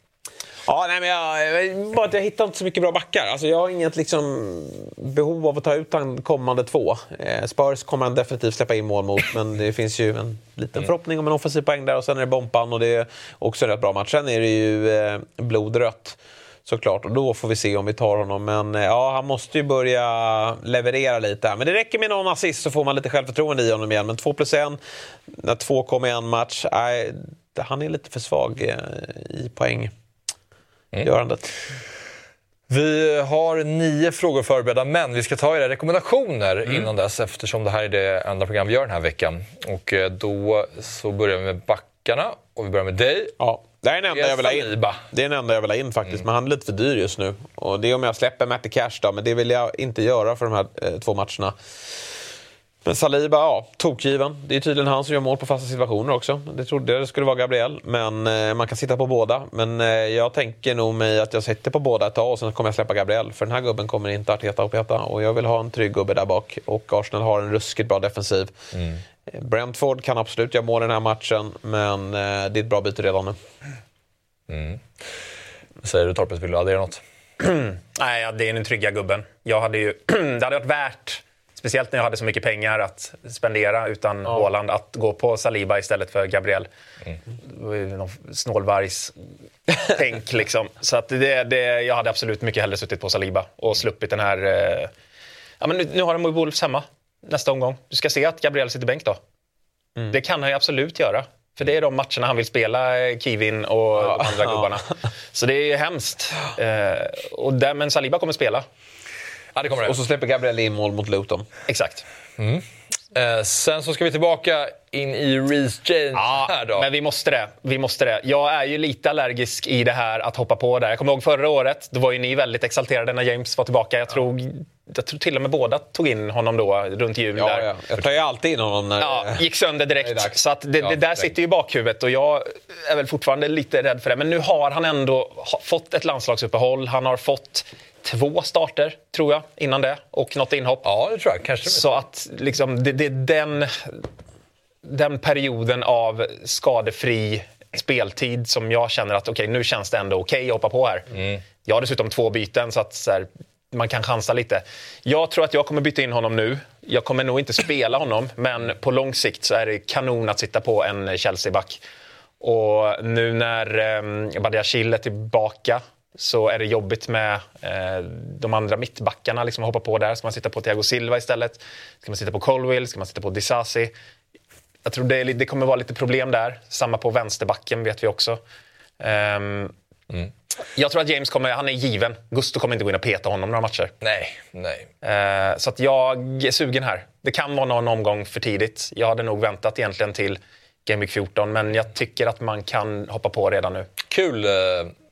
Ja, nej, men jag, bara att jag hittar inte så mycket bra backar. Alltså, jag har inget liksom, behov av att ta ut de kommande två. Eh, Spurs kommer han definitivt släppa in mål mot, men det finns ju en liten mm. förhoppning om en offensiv poäng där och sen är det Bompan och det är också en rätt bra match. Sen är det ju eh, blodrött såklart. Och då får vi se om vi tar honom. Men eh, ja, han måste ju börja leverera lite här. Men det räcker med någon assist så får man lite självförtroende i honom igen. Men 2 plus 1, när två kommer i en match, nej, han är lite för svag eh, i poänggörandet. Mm. Vi har nio frågor förberedda, men vi ska ta era rekommendationer mm. innan dess eftersom det här är det enda program vi gör den här veckan. Och eh, då så börjar vi med backarna och vi börjar med dig. Ja. Det är den enda jag vill ha in. Det är den enda jag vill ha in faktiskt. Mm. Men han är lite för dyr just nu. Och det är om jag släpper Matty Cash då, men det vill jag inte göra för de här eh, två matcherna. Men Saliba, ja, tokgiven. Det är tydligen han som gör mål på fasta situationer också. Det trodde jag det skulle vara Gabriel, men eh, man kan sitta på båda. Men eh, jag tänker nog mig att jag sitter på båda ett tag och sen kommer jag släppa Gabriel. För den här gubben kommer inte Arteta att peta. Och jag vill ha en trygg gubbe där bak. Och Arsenal har en ruskigt bra defensiv. Mm. Brentford kan absolut göra mål i den här matchen, men eh, det är ett bra byte redan nu. Mm. Säger du Torpet, vill du addera något? Nej, det är den trygga gubben. Jag hade ju, det hade varit värt, speciellt när jag hade så mycket pengar att spendera utan ja. Håland, att gå på Saliba istället för Gabriel. Mm. Det var ju någon snålvargs-tänk liksom. Så att det, det, jag hade absolut mycket hellre suttit på Saliba och sluppit den här... Eh, ja, men nu, nu har de Wolves hemma nästa omgång. Du ska se att Gabriel sitter bänk då. Mm. Det kan han ju absolut göra. För det är de matcherna han vill spela, eh, Kivin och ja. de andra gubbarna. Så det är hemskt. Eh, och där, men Saliba kommer spela. Ja, det kommer det. Och så släpper Gabriel in mål mot Luton. Exakt. Mm. Eh, sen så ska vi tillbaka in i Reece James ja, här då. men vi måste det. Vi måste det. Jag är ju lite allergisk i det här att hoppa på där. Jag kommer ihåg förra året, då var ju ni väldigt exalterade när James var tillbaka. Jag tror, jag tror till och med båda tog in honom då runt jul. Ja, där. Ja. Jag tar ju alltid in honom när ja, gick sönder direkt. Så att det, ja, det där sitter ju i bakhuvudet och jag är väl fortfarande lite rädd för det. Men nu har han ändå fått ett landslagsuppehåll. Han har fått två starter, tror jag, innan det. Och något inhopp. Ja, det tror jag. Kanske. Så att liksom, det, det är den, den perioden av skadefri speltid som jag känner att okay, nu känns det ändå okej okay att hoppa på här. Mm. Jag har dessutom två byten så att så här, man kan chansa lite. Jag tror att jag kommer byta in honom nu. Jag kommer nog inte spela honom, men på lång sikt så är det kanon att sitta på en Chelsea-back. Och nu när eh, Badiashil är tillbaka så är det jobbigt med eh, de andra mittbackarna. Liksom, hoppa på där. Ska man sitta på Thiago Silva istället? Ska man sitta på Colwill? Ska man sitta på Disasi? Jag tror det, det, kommer vara lite problem där. Samma på vänsterbacken vet vi också. Um, mm. Jag tror att James kommer, han är given. Gusto kommer inte gå in och peta honom några matcher. Nej, nej. Uh, så att jag är sugen här. Det kan vara någon omgång för tidigt. Jag hade nog väntat egentligen till Game Week 14, men jag tycker att man kan hoppa på redan nu. Kul uh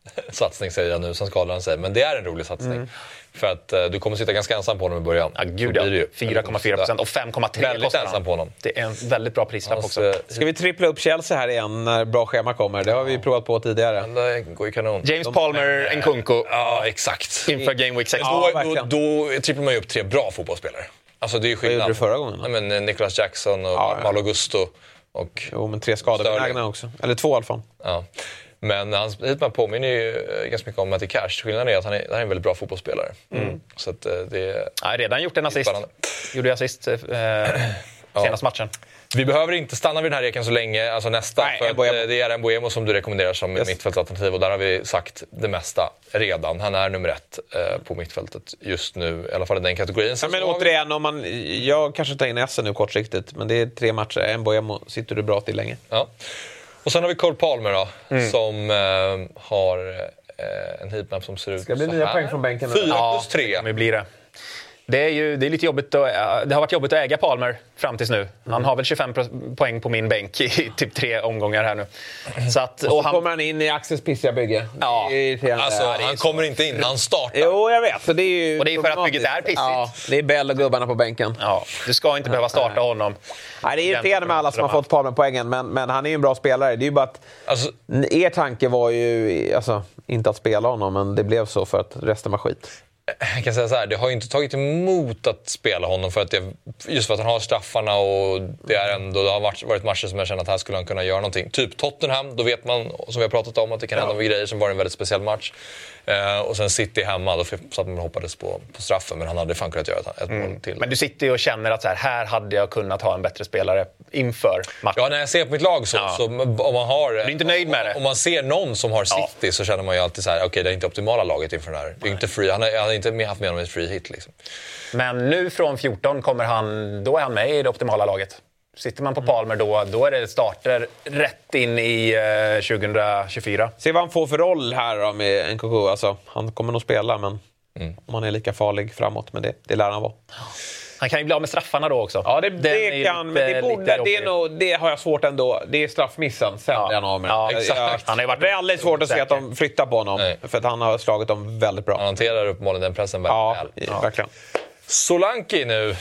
satsning säger jag nu som skadaren säger, men det är en rolig satsning. Mm. För att uh, du kommer sitta ganska ensam på honom i början. Ja, gud ja. 4,4 procent och 5,3 kostar ensam på honom. Det är en väldigt bra prislapp också. också. Ska vi trippla upp Chelsea här igen när bra schema kommer? Det har vi provat på tidigare. det går ju kanon. James Palmer, Nkunku. Ja, exakt. Inför Game Week 6. Ja, då, då, då tripplar man ju upp tre bra fotbollsspelare. Alltså det är skillnad. Vad gjorde du förra gången? Ja, men, eh, Nicholas Jackson och ja, Malo Gusto. Och jo, men tre skadebenägna också. Eller två i alla fall. Ja. Men hans hitman påminner ju eh, ganska mycket om Matti Cash. Skillnaden är att han är, han är en väldigt bra fotbollsspelare. Mm. Så att eh, det ja, redan gjort en assist. Spännande. Gjorde assist eh, senaste matchen. Vi behöver inte stanna vid den här reken så länge, alltså nästa. Nej, för att, det är en Boemo som du rekommenderar som yes. mittfältsalternativ och där har vi sagt det mesta redan. Han är nummer ett eh, på mittfältet just nu, i alla fall i den kategorin. Ja, men återigen, vi... om man, jag kanske tar in Essen nu kortsiktigt, men det är tre matcher. En Boemo sitter du bra till länge. Ja. Och sen har vi Cole Palmer då, mm. som eh, har eh, en heatmap som ser ut Ska det bli nya poäng från bänken? 4 plus 3. Ja, det blir det. Det är, ju, det är lite jobbigt att, det har varit jobbigt att äga Palmer fram tills nu. Han mm. har väl 25 poäng på min bänk i typ tre omgångar här nu. Så att, och så och han, kommer han in i Axels pissiga bygge. Ja. Alltså, han kommer inte in, han startar. Jo, jag vet. Så det är ju och det är för att bygget är pissigt. Ja, det är Bell och gubbarna på bänken. Ja, du ska inte behöva starta honom. Nej, det är irriterande med alla som har fått Palmer-poängen, men, men han är ju en bra spelare. Det är ju bara att alltså, er tanke var ju alltså, inte att spela honom, men det blev så för att resten var skit. Jag kan säga så här, det har ju inte tagit emot att spela honom för att det, just för att han har straffarna och det, är ändå, det har varit, varit matcher som jag känner att här skulle han kunna göra någonting. Typ Tottenham, då vet man, som vi har pratat om, att det kan hända ja. grejer som var en väldigt speciell match. Eh, och sen City hemma, då satt man och hoppades på, på straffen, men han hade fan kunnat göra ett, ett mm. mål till. Men du sitter ju och känner att så här, här hade jag kunnat ha en bättre spelare inför matchen. Ja, när jag ser på mitt lag så, ja. så om man har... Du är inte nöjd med det? Om man ser någon som har City ja. så känner man ju alltid så här, okej okay, det är inte optimala laget inför den här. Det är inte free, han, har, han har inte haft med honom ett free hit liksom. Men nu från 14 kommer han, då är han med i det optimala laget. Sitter man på Palmer då, då är det starter rätt in i eh, 2024. Se vad han får för roll här då med Nkoku. Alltså, han kommer nog spela, men mm. om han är lika farlig framåt. Men det, det lär han vara. Han kan ju bli av med straffarna då också. Ja, det, det kan, men det, borde, det, är nog, det har jag svårt ändå. Det är straffmissen, sen ja. han av med ja, exakt. Jag, han har varit väldigt svårt att se att de flyttar på honom. Nej. För att han har slagit dem väldigt bra. Han hanterar uppenbarligen den pressen väldigt ja, väl. Ja, verkligen. Solanki nu.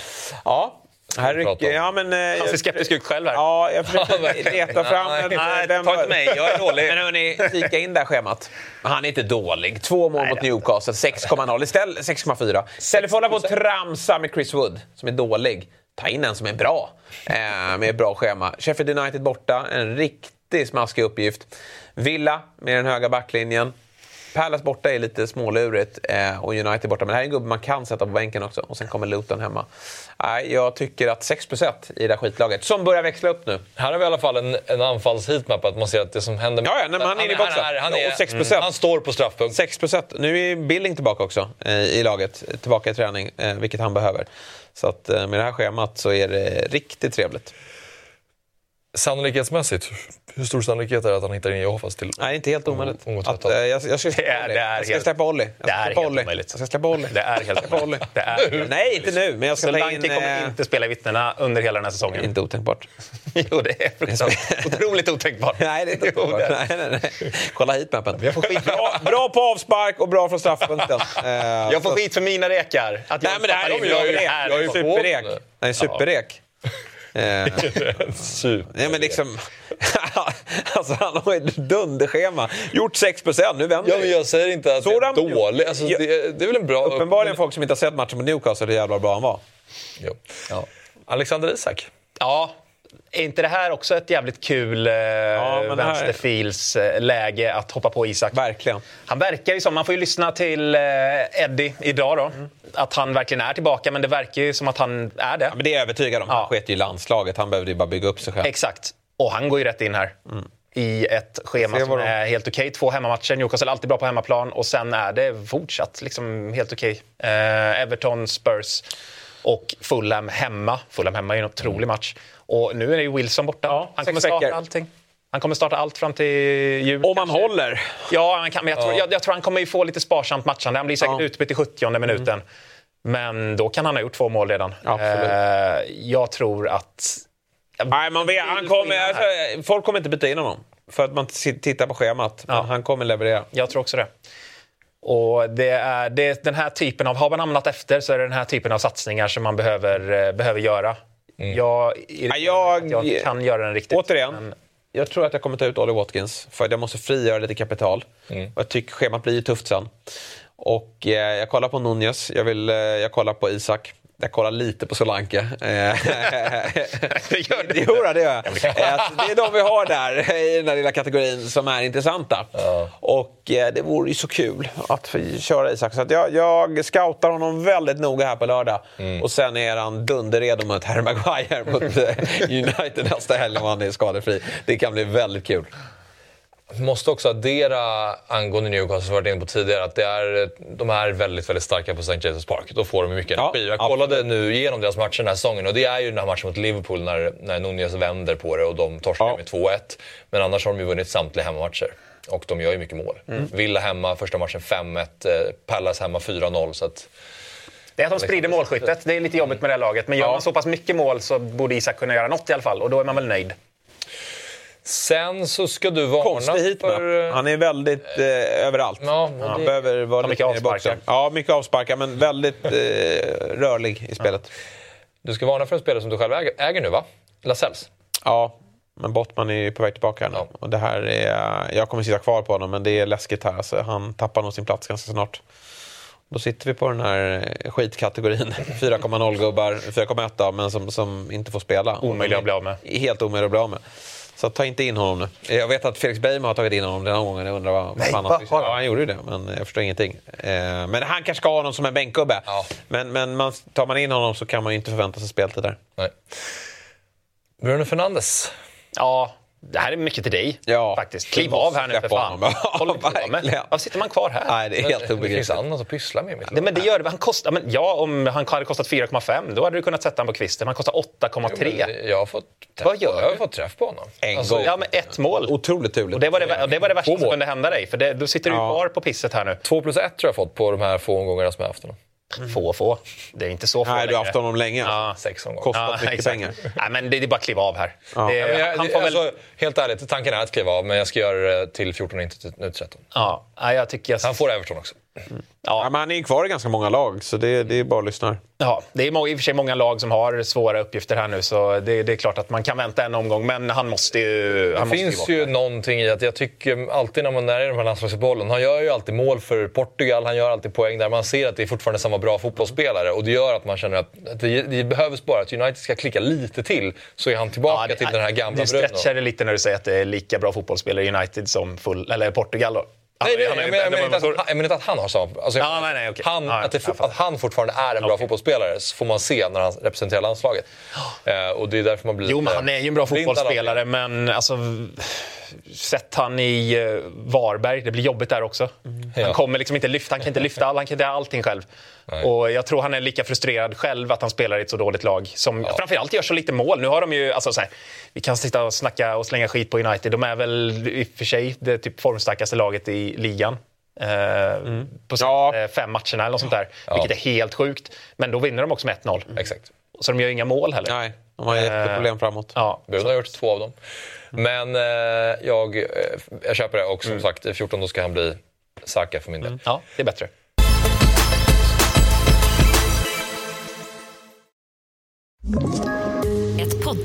Ja, här rycker, ja, men, eh, Han ser skeptisk ut själv här. Ja, jag försöker leta fram... nej, vem, ta inte mig, jag är dålig. Men hörni, kika in det här schemat. Han är inte dålig. Två mål mot Newcastle, 6,0 istället 6,4. Istället för att hålla på och tramsa med Chris Wood, som är dålig. Ta in en som är bra, eh, med ett bra schema. Sheffield United borta, en riktig smaskig uppgift. Villa med den höga backlinjen. Palace borta är lite smålurigt eh, och United borta. Men det här är en gubbe man kan sätta på bänken också. Och sen kommer Luton hemma. Eh, jag tycker att 6% i det här skitlaget, som börjar växla upp nu. Här har vi i alla fall en, en anfallsheatmap, att man ser att det som händer... Ja, ja nej, han är inne i boxen. Han, han, är, 6%. Mm, han står på straffpunkt. 6%. Nu är Billing tillbaka också eh, i laget, tillbaka i träning, eh, vilket han behöver. Så att eh, med det här schemat så är det riktigt trevligt. Sannolikhetsmässigt, hur stor sannolikhet är det att han hittar in Jehovas till Nej, inte helt omöjligt. Att, äh, jag, jag, ska släppa Olli. Jag ska släppa Olli. Det är helt omöjligt. Jag ska släppa Olli. Det är helt omöjligt. Det är Nej, inte nu. Men jag ska ta in... kommer inte spela i vittnena under hela den här säsongen. Inte otänkbart. jo, det är otroligt otänkbart. nej, det är inte otänkbart. Jo, nej, nej, nej. Kolla hit mappen. bra, bra på avspark och bra från straffpunkten. Jag får skit för mina rekar. Att nej, men det här är ju superrek. Det är superrek. Eh, Super. Ja, men liksom, alltså, han har ett dunderschema. Gjort 6% nu vänder Ja, men jag säger inte att Sådan, det är dåligt. Alltså, det, det, är väl en bra... Uppenbarligen folk som inte har sett matchen mot Newcastle hur jävla bra han var. Jo. Ja. Alexander Isak. Ja, är inte det här också ett jävligt kul eh, ja, vänsterfils eh, att hoppa på Isak? Verkligen. Han verkar ju som, man får ju lyssna till eh, Eddie idag då, mm. att han verkligen är tillbaka, men det verkar ju som att han är det. Ja, men det är jag övertygad om. Han sket ju i landslaget, han behövde ju bara bygga upp sig själv. Exakt, och han går ju rätt in här. Mm. I ett schema som de... är helt okej. Okay. Två hemmamatcher. Newcastle alltid bra på hemmaplan. Och sen är det fortsatt liksom helt okej. Okay. Eh, Everton, Spurs och Fulham hemma. Fulham hemma är en otrolig match. Och nu är ju Wilson borta. Ja, han kommer starta veckor. allting. Han kommer starta allt fram till jul. Om han håller? Ja, han kan, men jag, tror, jag, jag tror han kommer få lite sparsamt matchande. Han blir säkert ja. utbytt i 70 minuten. Mm. Men då kan han ha gjort två mål redan. Eh, jag tror att... Nej, man vet, han kommer, alltså, folk kommer inte byta in honom. För att man tittar på schemat. Men han kommer leverera. Jag tror också det. Och det är, det är den här typen av, har man hamnat efter så är det den här typen av satsningar som man behöver, eh, behöver göra. Mm. Jag, jag, jag, kan göra den riktigt. Återigen, men... jag tror att jag kommer ta ut Ollie Watkins för att jag måste frigöra lite kapital. Mm. Och jag tycker schemat blir tufft sen. Och eh, jag kollar på Nunez, jag, vill, eh, jag kollar på Isak. Jag kollar lite på Solanke. det gör det? Jo, det gör jag. Alltså, det är de vi har där i den där lilla kategorin som är intressanta. Ja. Och eh, det vore ju så kul att köra Isak. Så jag, jag scoutar honom väldigt noga här på lördag. Mm. Och sen är han dunderredo mot Harry Maguire mot eh, United nästa helg om han är skadefri. Det kan bli väldigt kul måste också addera angående Newcastle, som vi varit inne på tidigare, att det är, de är väldigt, väldigt starka på St. James' Park. Då får de mycket ja, energi. Jag kollade absolut. nu igenom deras matcher den här säsongen och det är ju den här matchen mot Liverpool när, när Nunez vänder på det och de torskar ja. med 2-1. Men annars har de ju vunnit samtliga hemmamatcher. Och de gör ju mycket mål. Mm. Villa hemma, första matchen 5-1. Eh, Palace hemma 4-0. Så att, det är att de sprider målskyttet. Det är lite jobbigt med det här laget. Men gör ja. man så pass mycket mål så borde Isak kunna göra något i alla fall. Och då är man väl nöjd. Sen så ska du varna hit för... Han är väldigt eh, överallt. Ja, han behöver vara lite mycket avsparkar. Ja, mycket avsparkar, men väldigt eh, rörlig i spelet. Ja. Du ska varna för en spelare som du själv äger, äger nu, va? Lascelles? Ja, men Bottman är ju på väg tillbaka här nu. Ja. Och det här är, jag kommer sitta kvar på honom, men det är läskigt här. Alltså, han tappar nog sin plats ganska snart. Då sitter vi på den här eh, skitkategorin. 4,0-gubbar, 4,1 men som, som inte får spela. Omöjliga att bli av med. Helt omöjliga att bli av med. Så ta inte in honom nu. Jag vet att Felix Beijmo har tagit in honom den här gången. Jag undrar vad, Nej, han Ja, han gjorde ju det, men jag förstår ingenting. Eh, men han kanske ska ha honom som en bänkgubbe. Ja. Men, men man, tar man in honom så kan man ju inte förvänta sig speltid där. Nej. Bruno Fernandes. Ja, det här är mycket till dig. Ja, faktiskt. Kliv av här nu för fan. på med. verkligen. Varför sitter man kvar här? Nej, det är helt Det finns obegripligt. annat att pyssla med lag. men det gör det. Han kostar, men ja, om han hade kostat 4,5 då hade du kunnat sätta honom på kvisten. Han kostar 8,3. Jag har fått träff, Vad gör jag har fått träff på honom. En Alltså, gång. Ja, med ett mål. Otroligt turligt. Och det var det, det, var det värsta som kunde hända dig. För det, då sitter du Ja. kvar på pisset här nu. Två plus ett tror jag fått på de här få omgångarna som jag haft honom. Få, få. Det är inte så få Nej, du har längre. haft honom länge. Ja. Sex omgångar. Kostat mycket exakt. pengar. Nej, men det, det är bara att kliva av här. Ja. Det, jag, han får väl... alltså, helt ärligt, tanken är att kliva av, men jag ska göra det till 14 och inte till nu 13. ja, jag tycker... Jag, Han får Everton också. Ja, men han är ju kvar i ganska många lag, så det, det är bara att lyssna. Ja, det är i och för sig många lag som har svåra uppgifter här nu så det, det är klart att man kan vänta en omgång men han måste ju... Han Det måste finns ju, ju någonting i att jag tycker alltid när man är i de här landslagsuppehållen, han gör ju alltid mål för Portugal, han gör alltid poäng där. Man ser att det är fortfarande samma bra fotbollsspelare och det gör att man känner att det, det behövs bara att United ska klicka lite till så är han tillbaka det- till den här gamla Du Bruno. stretchar det lite när du säger att det är lika bra fotbollsspelare i United som full, eller Portugal då. Nej, nej, Han jag menar, han inte att, han- jag menar inte att han har samma... Alltså, Ja, nej, nej, okej. han, ja, att, det, att han fortfarande är en bra fotbollsspelare så får man se när han representerar landslaget. Eh, och det är därför man blir Jo, men han är ju en bra fotbollsspelare, men alltså... Sätt han i eh, Varberg, det blir jobbigt där också. Han, Ja. kommer liksom inte lyfta, han kan inte lyfta all, han kan inte göra allting själv. Och jag tror han är lika frustrerad själv att han spelar i ett så dåligt lag som framförallt gör så lite mål. Nu har de ju, alltså så här, vi kan sitta och snacka och slänga skit på United. De är väl i och för sig det typ formstarkaste laget i ligan. Eh, På Ja. ja. fem matcherna eller något sånt där. Vilket är helt sjukt. Men då vinner de också med 1-0. Exakt. Så de gör inga mål heller. Nej, de har jätteproblem framåt. Ja. Bruno har gjort två av dem. Men eh, jag, eh, jag köper det och som Mm. sagt, 14 då ska han bli Saka för min del. ja, det är bättre. Ett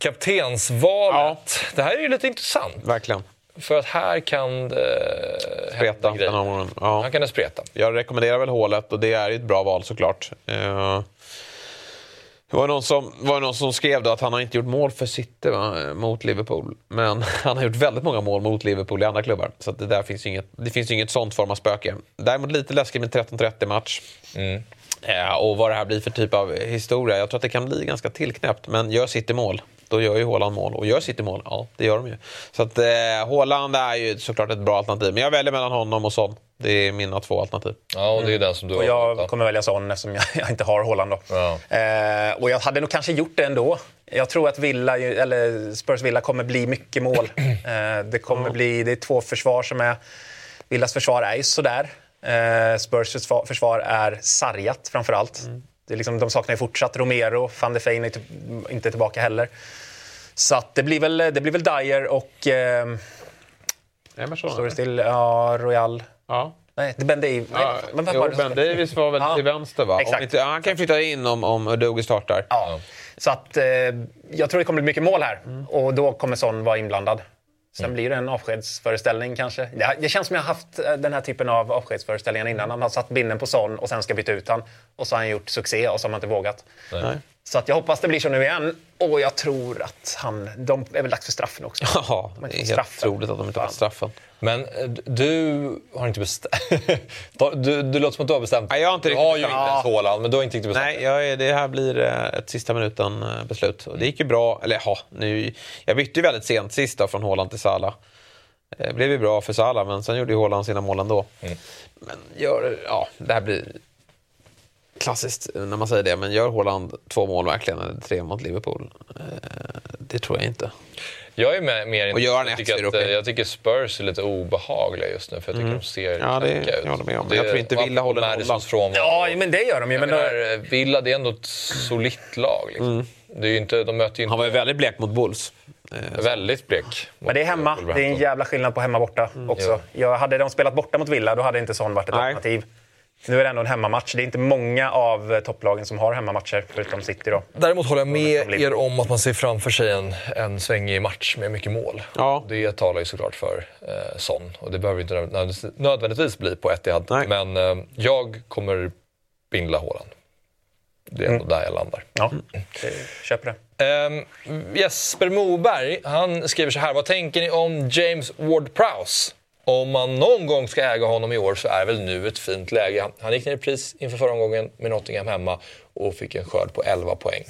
Kaptensvalet. Det här är ju lite intressant. Verkligen. För att här kan det Spreta hända grejer. Ja. Här kan det spreta. Jag rekommenderar väl hålet och det är ett bra val såklart. Eh, Det var någon som, var någon som skrev då att han har inte gjort mål för City va, mot Liverpool. Men han har gjort väldigt många mål mot Liverpool i andra klubbar. Så det där finns ju inget, det finns inget sånt form av spöke. Däremot lite läskigt med 13-30 match. Eh, och vad det här blir för typ av historia. Jag tror att det kan bli ganska tillknäppt. Men gör City mål, då gör ju Haaland mål. Och gör City mål, ja det gör de ju. Så att eh, Haaland är ju såklart ett bra alternativ. Men jag väljer mellan honom och Son. Det är mina två alternativ. Ja, och det är den som du Och har jag valt, kommer välja sån eftersom jag, jag inte har Haaland då. Ja. Eh, och jag hade nog kanske gjort det ändå. Jag tror att Villa, eller Spurs Villa kommer bli mycket mål. Eh, det kommer bli, det är två försvar som är... Villas försvar är ju sådär. Eh, Spurs försvar, är sargat framför allt. Det liksom, de saknar ju fortsatt Romero, van de Fein är typ inte tillbaka heller. Så att det blir väl, det blir väl Dyer och... Eh, Emerson? står det still? Ja, Royal. Ja. Nej, det är Ben Davies. Nej, Ja, men vem jo, var ben Davis var väl Ja, till vänster va? exakt. Om inte, han kan flytta in om, om Udogi startar. Ja. Så att, eh, jag tror det kommer bli mycket mål här. Och då kommer Son vara inblandad. Sen blir det en avskedsföreställning kanske. Det, det känns som jag har haft eh, den här typen av avskedsföreställningar innan. Han har satt binden på Son och sen ska byta ut han. Och så har han gjort succé och så har man inte vågat. Nej. Så att jag hoppas det blir så nu igen. Och jag tror att han... De är väl dags för straffen också. Ja, det är helt straffen. otroligt att de inte har fått straffen. Men eh, du har inte bestämt... du, du låter som att du har bestämt. Nej, jag har inte du riktigt har ju inte ens Haaland, men du har inte riktigt bestämt. Nej, jag, det här blir eh, ett sista minuten eh, det gick ju bra. Eller ja, nu, jag bytte ju väldigt sent sist då, från Haaland till Salah. Det blev ju bra för Salah, men sen gjorde ju Haaland sina mål ändå. Men gör, ja, det här blir klassiskt när man säger det, men gör Haaland två mål verkligen, eller tre mot Liverpool, Det tror jag inte. Jag är med, mer Och gör han jag, tycker det att, okej. jag tycker Spurs är lite obehagliga just nu för jag tycker de ser Ja, det- knäcka ut. jag håller med om. Men jag tror inte Villa håller nollan. Frånvaro. Ja, men det gör de ju. Men menar, Villa, det är ändå ett solitt lag. Liksom. Det är ju inte, de möter ju Han inte var ju väldigt blek mot Bulls. väldigt blek. men det är hemma. Det är en jävla skillnad på hemma borta också. Jag, hade de spelat borta mot Villa, då hade inte sån varit ett Nej. alternativ. Nu är det ändå en hemmamatch. Det är inte många av topplagen som har hemmamatcher, förutom City. Då. Däremot håller jag med er om att man ser framför sig en, en svängig match med mycket mål. Ja. Det talar ju såklart för eh, Son. Och det behöver inte nödvändigtvis- bli på Etihad. Nej. Men eh, jag kommer bindla Haaland. Det är ändå där jag landar. Ja, köper det. Ehm, Jesper Moberg, han skriver så här. Vad tänker ni om James Ward-Prowse? Om man någon gång ska äga honom i år så är väl nu ett fint läge. Han- gick ner i pris inför förra omgången med Nottingham hemma och fick en skörd på 11 poäng.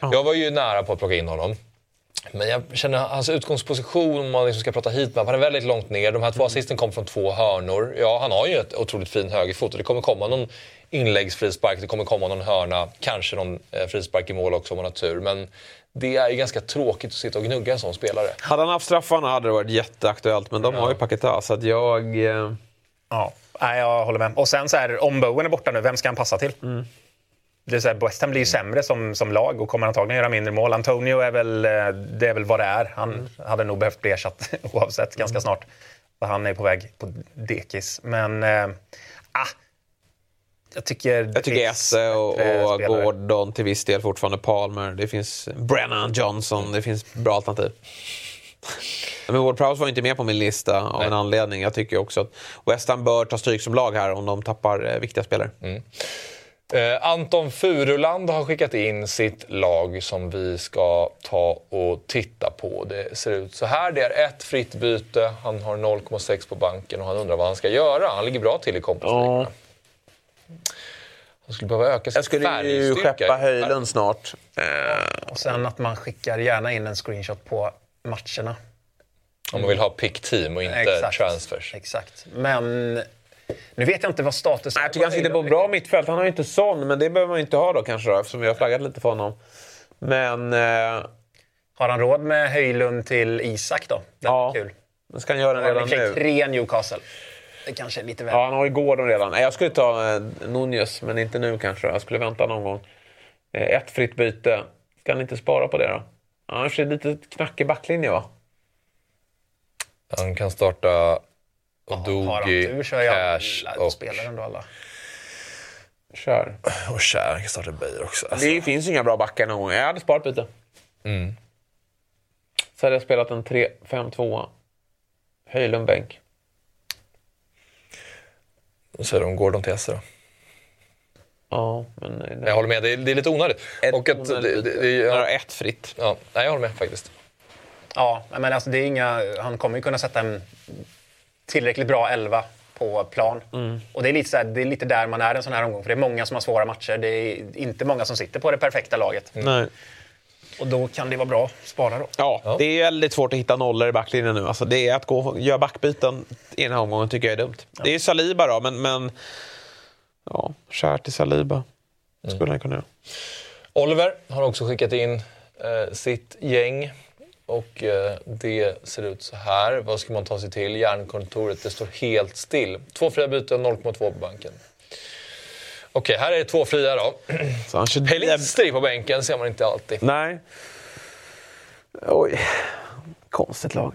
Jag var ju nära på att plocka in honom. Men jag känner hans utgångsposition, om man liksom ska prata hit med han är väldigt långt ner. De här två assisten kom från två hörnor. Ja, han har ju ett otroligt fin högerfot och det kommer komma någon inläggsfrispark, det kommer komma någon hörna, kanske någon eh, frispark i mål också om man har tur. Men det är ju ganska tråkigt att sitta och gnugga en sån spelare. Hade han haft straffarna hade det varit jätteaktuellt, men de har ju Paketa, så att jag... eh, Ja, nej, jag håller med. Och sen så här, om Bowen är borta nu, vem ska han passa till? Det är så här, West Ham blir ju sämre som, som lag och kommer antagligen göra mindre mål. Antonio är väl, eh, det är väl vad det är. Han hade nog behövt bli ersatt oavsett ganska snart. För han är på väg på dekis. Men, eh, ah, jag tycker... Jag tycker Esse och, och. Gordon till viss del fortfarande Palmer. Det finns Brennan Johnson. Det finns bra alternativ. Men Ward Prowse var inte med på min lista av en anledning. Jag tycker också att West Ham bör ta stryk som lag här om de tappar eh, viktiga spelare. Eh, Anton Furuland har skickat in sitt lag som vi ska ta och titta på. Det ser ut så här. Det är ett fritt byte. Han har 0,6 på banken och han undrar vad han ska göra. Han ligger bra till i komposligorna. Han skulle behöva öka sin Jag skulle ju skeppa Höjlund snart. Och sen att man skickar gärna in en screenshot på matcherna. Om man vill ha pick team och inte transfers. Exakt. Men nu vet jag inte vad status Nej, Jag tycker han sitter på bra mittfält. Han har ju inte sån, men det behöver man ju inte ha då kanske då, eftersom vi har flaggat lite för honom. Men... Eh, Har han råd med Höjlund till Isak då? Det Ja. är kul. men ska han göra den redan nu? tre Newcastle. Det kanske är lite väl. Ja, han har ju Gordon redan. Nej, Jag skulle ta eh, Nunez, men inte nu kanske. Jag skulle vänta någon gång. Eh, ett fritt byte. Ska han inte spara på det då? Och för sig lite knackig backlinje va? Han kan starta Odogi, är Cash och, spelar ändå alla. Kör. och Kär. Han kan starta Beijer också. Alltså. Det finns inga bra backar någon gång. Jag hade sparat byte. Mm. Så hade jag spelat en 3-5-2. Höjlund bänk. Säger du om Gordon till Esse? Ja, men... eh, Jag håller med, det är, det är lite onödigt. Ett och att, onödigt det, det, det, ja, ett fritt. ja, nej, jag håller med faktiskt. Ja, men alltså det är inga, han kommer ju kunna sätta en tillräckligt bra elva på plan. Mm. Och det är, lite så här, det är lite där man är en sån här omgång. För det är många som har svåra matcher. Det är inte många som sitter på det perfekta laget. Nej. Och då kan det vara bra att spara då. Ja, det är väldigt svårt att hitta nollor i backlinjen nu. Alltså det är att gå göra backbyten i den här omgången tycker jag är dumt. Det är ju Saliba då, men... men ja, kär till Saliba. Skulle han kunna göra. Oliver har också skickat in eh, sitt gäng. Och eh, det ser ut så här. Vad ska man ta sig till? Järnkontoret, det står helt still. Två fria byten, 0,2 på banken. Okej, här är det två fria då. Så han kör Pelistri på bänken ser man inte alltid. Nej. Oj. Konstigt lag.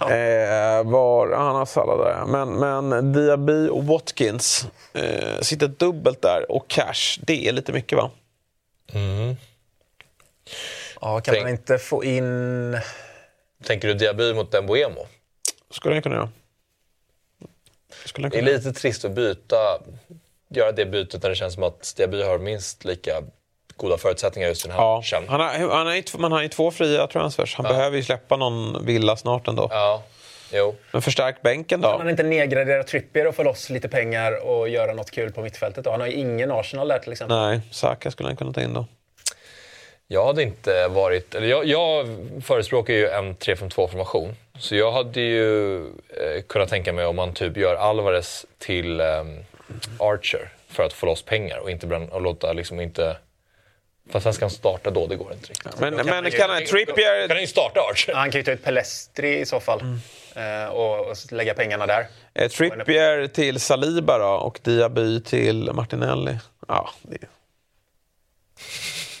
eh, var, han har Salah där. Men, men Diaby och Watkins eh, sitter dubbelt där. Och Cash, det är lite mycket va? Ja, kan Tänk- man inte få in... Tänker du Diaby mot Demboemo? Skulle jag kunna göra. Skulle jag Det är kunna göra. lite trist att byta, göra det bytet när det känns som att Diaby har minst lika goda förutsättningar just i den här Ja, matchen. han har, han har man har ju två fria transfers. Han behöver ju släppa någon villa snart ändå. Ja, jo. Men förstärk bänken Kan då. han inte nedgradera Trippier och få loss lite pengar och göra något kul på mittfältet då? Han har ju ingen Arsenal där till exempel. Nej, Saka skulle han kunna ta in då. Jag hade inte varit... Eller jag, jag förespråkar ju en 3-5-2-formation. Så jag hade ju eh, kunnat tänka mig om man typ gör Alvarez till ehm, Archer för att få loss pengar och inte bränna, och låta liksom inte Fast sen ska han starta då, det går inte riktigt. Men, men kan han, Trippier... Kan han ju starta Archer? Han kan ju ta ut Pelestri i så fall. Eh, och, och lägga pengarna där. Eh, Trippier till Saliba då, och Diaby till Martinelli. Ja, det...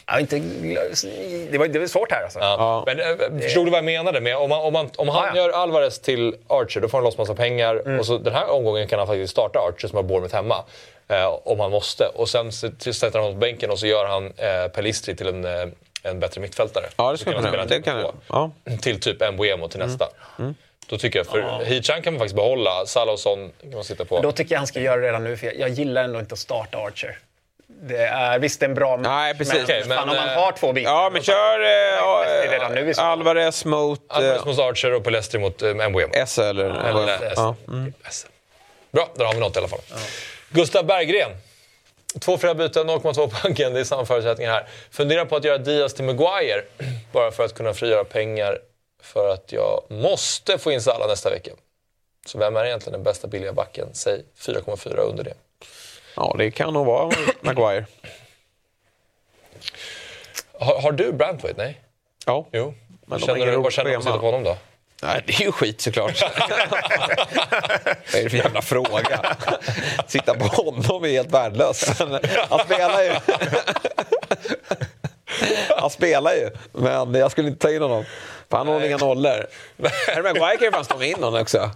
Ja, inte, det, var, det var svårt här alltså. Ja. Men, äh, förstod du vad jag menade? Med, om, man, om, man, om han Ja, ja. gör Alvarez till Archer, då får han loss massa pengar. Och så, den här omgången kan han faktiskt starta Archer som har Bournemouth hemma. Eh, om han måste. Och sen sätter han honom på bänken och så gör han eh, Pelistri till en, eh, en bättre mittfältare. Ja, det skulle kunna. Det kan. Ja. Till typ Mbuemo till nästa. Då tycker jag, för Hichan kan man faktiskt behålla. Salah och Son kan man sitta på. Då tycker jag han ska göra det redan nu, för jag, jag gillar ändå inte att starta Archer. Det är, visst, det är en bra Nej, precis. men, Okej, men, fan, om man eh, har två bitar. Ja, men kör eh, fall. Alvarez mot Alvarez eh, mot Archer och Pelestri mot eh, Mbuemo. S eller... Eller- ja. S. Bra, där har vi något i alla fall. Gustav Berggren. Två fria byten, 0,2 på banken. Det är samma förutsättningar här. Funderar på att göra Diaz till Maguire bara för att kunna frigöra pengar för att jag måste få in Salah nästa vecka. Så vem är egentligen den bästa billiga backen? Säg 4,4 under det. Ja, det kan nog vara Maguire. Har, har du Brantwaite? Nej? Ja. Jo. Men känner du, vad känner du om på honom då? Nej, det är ju skit såklart. Vad är det för jävla fråga? Sitta på honom är helt värdelöst. Han spelar ju. Han spelar ju, men jag skulle inte ta in honom. För han har inga nollor. Harry Maguire kan ju fan stånga in honom också.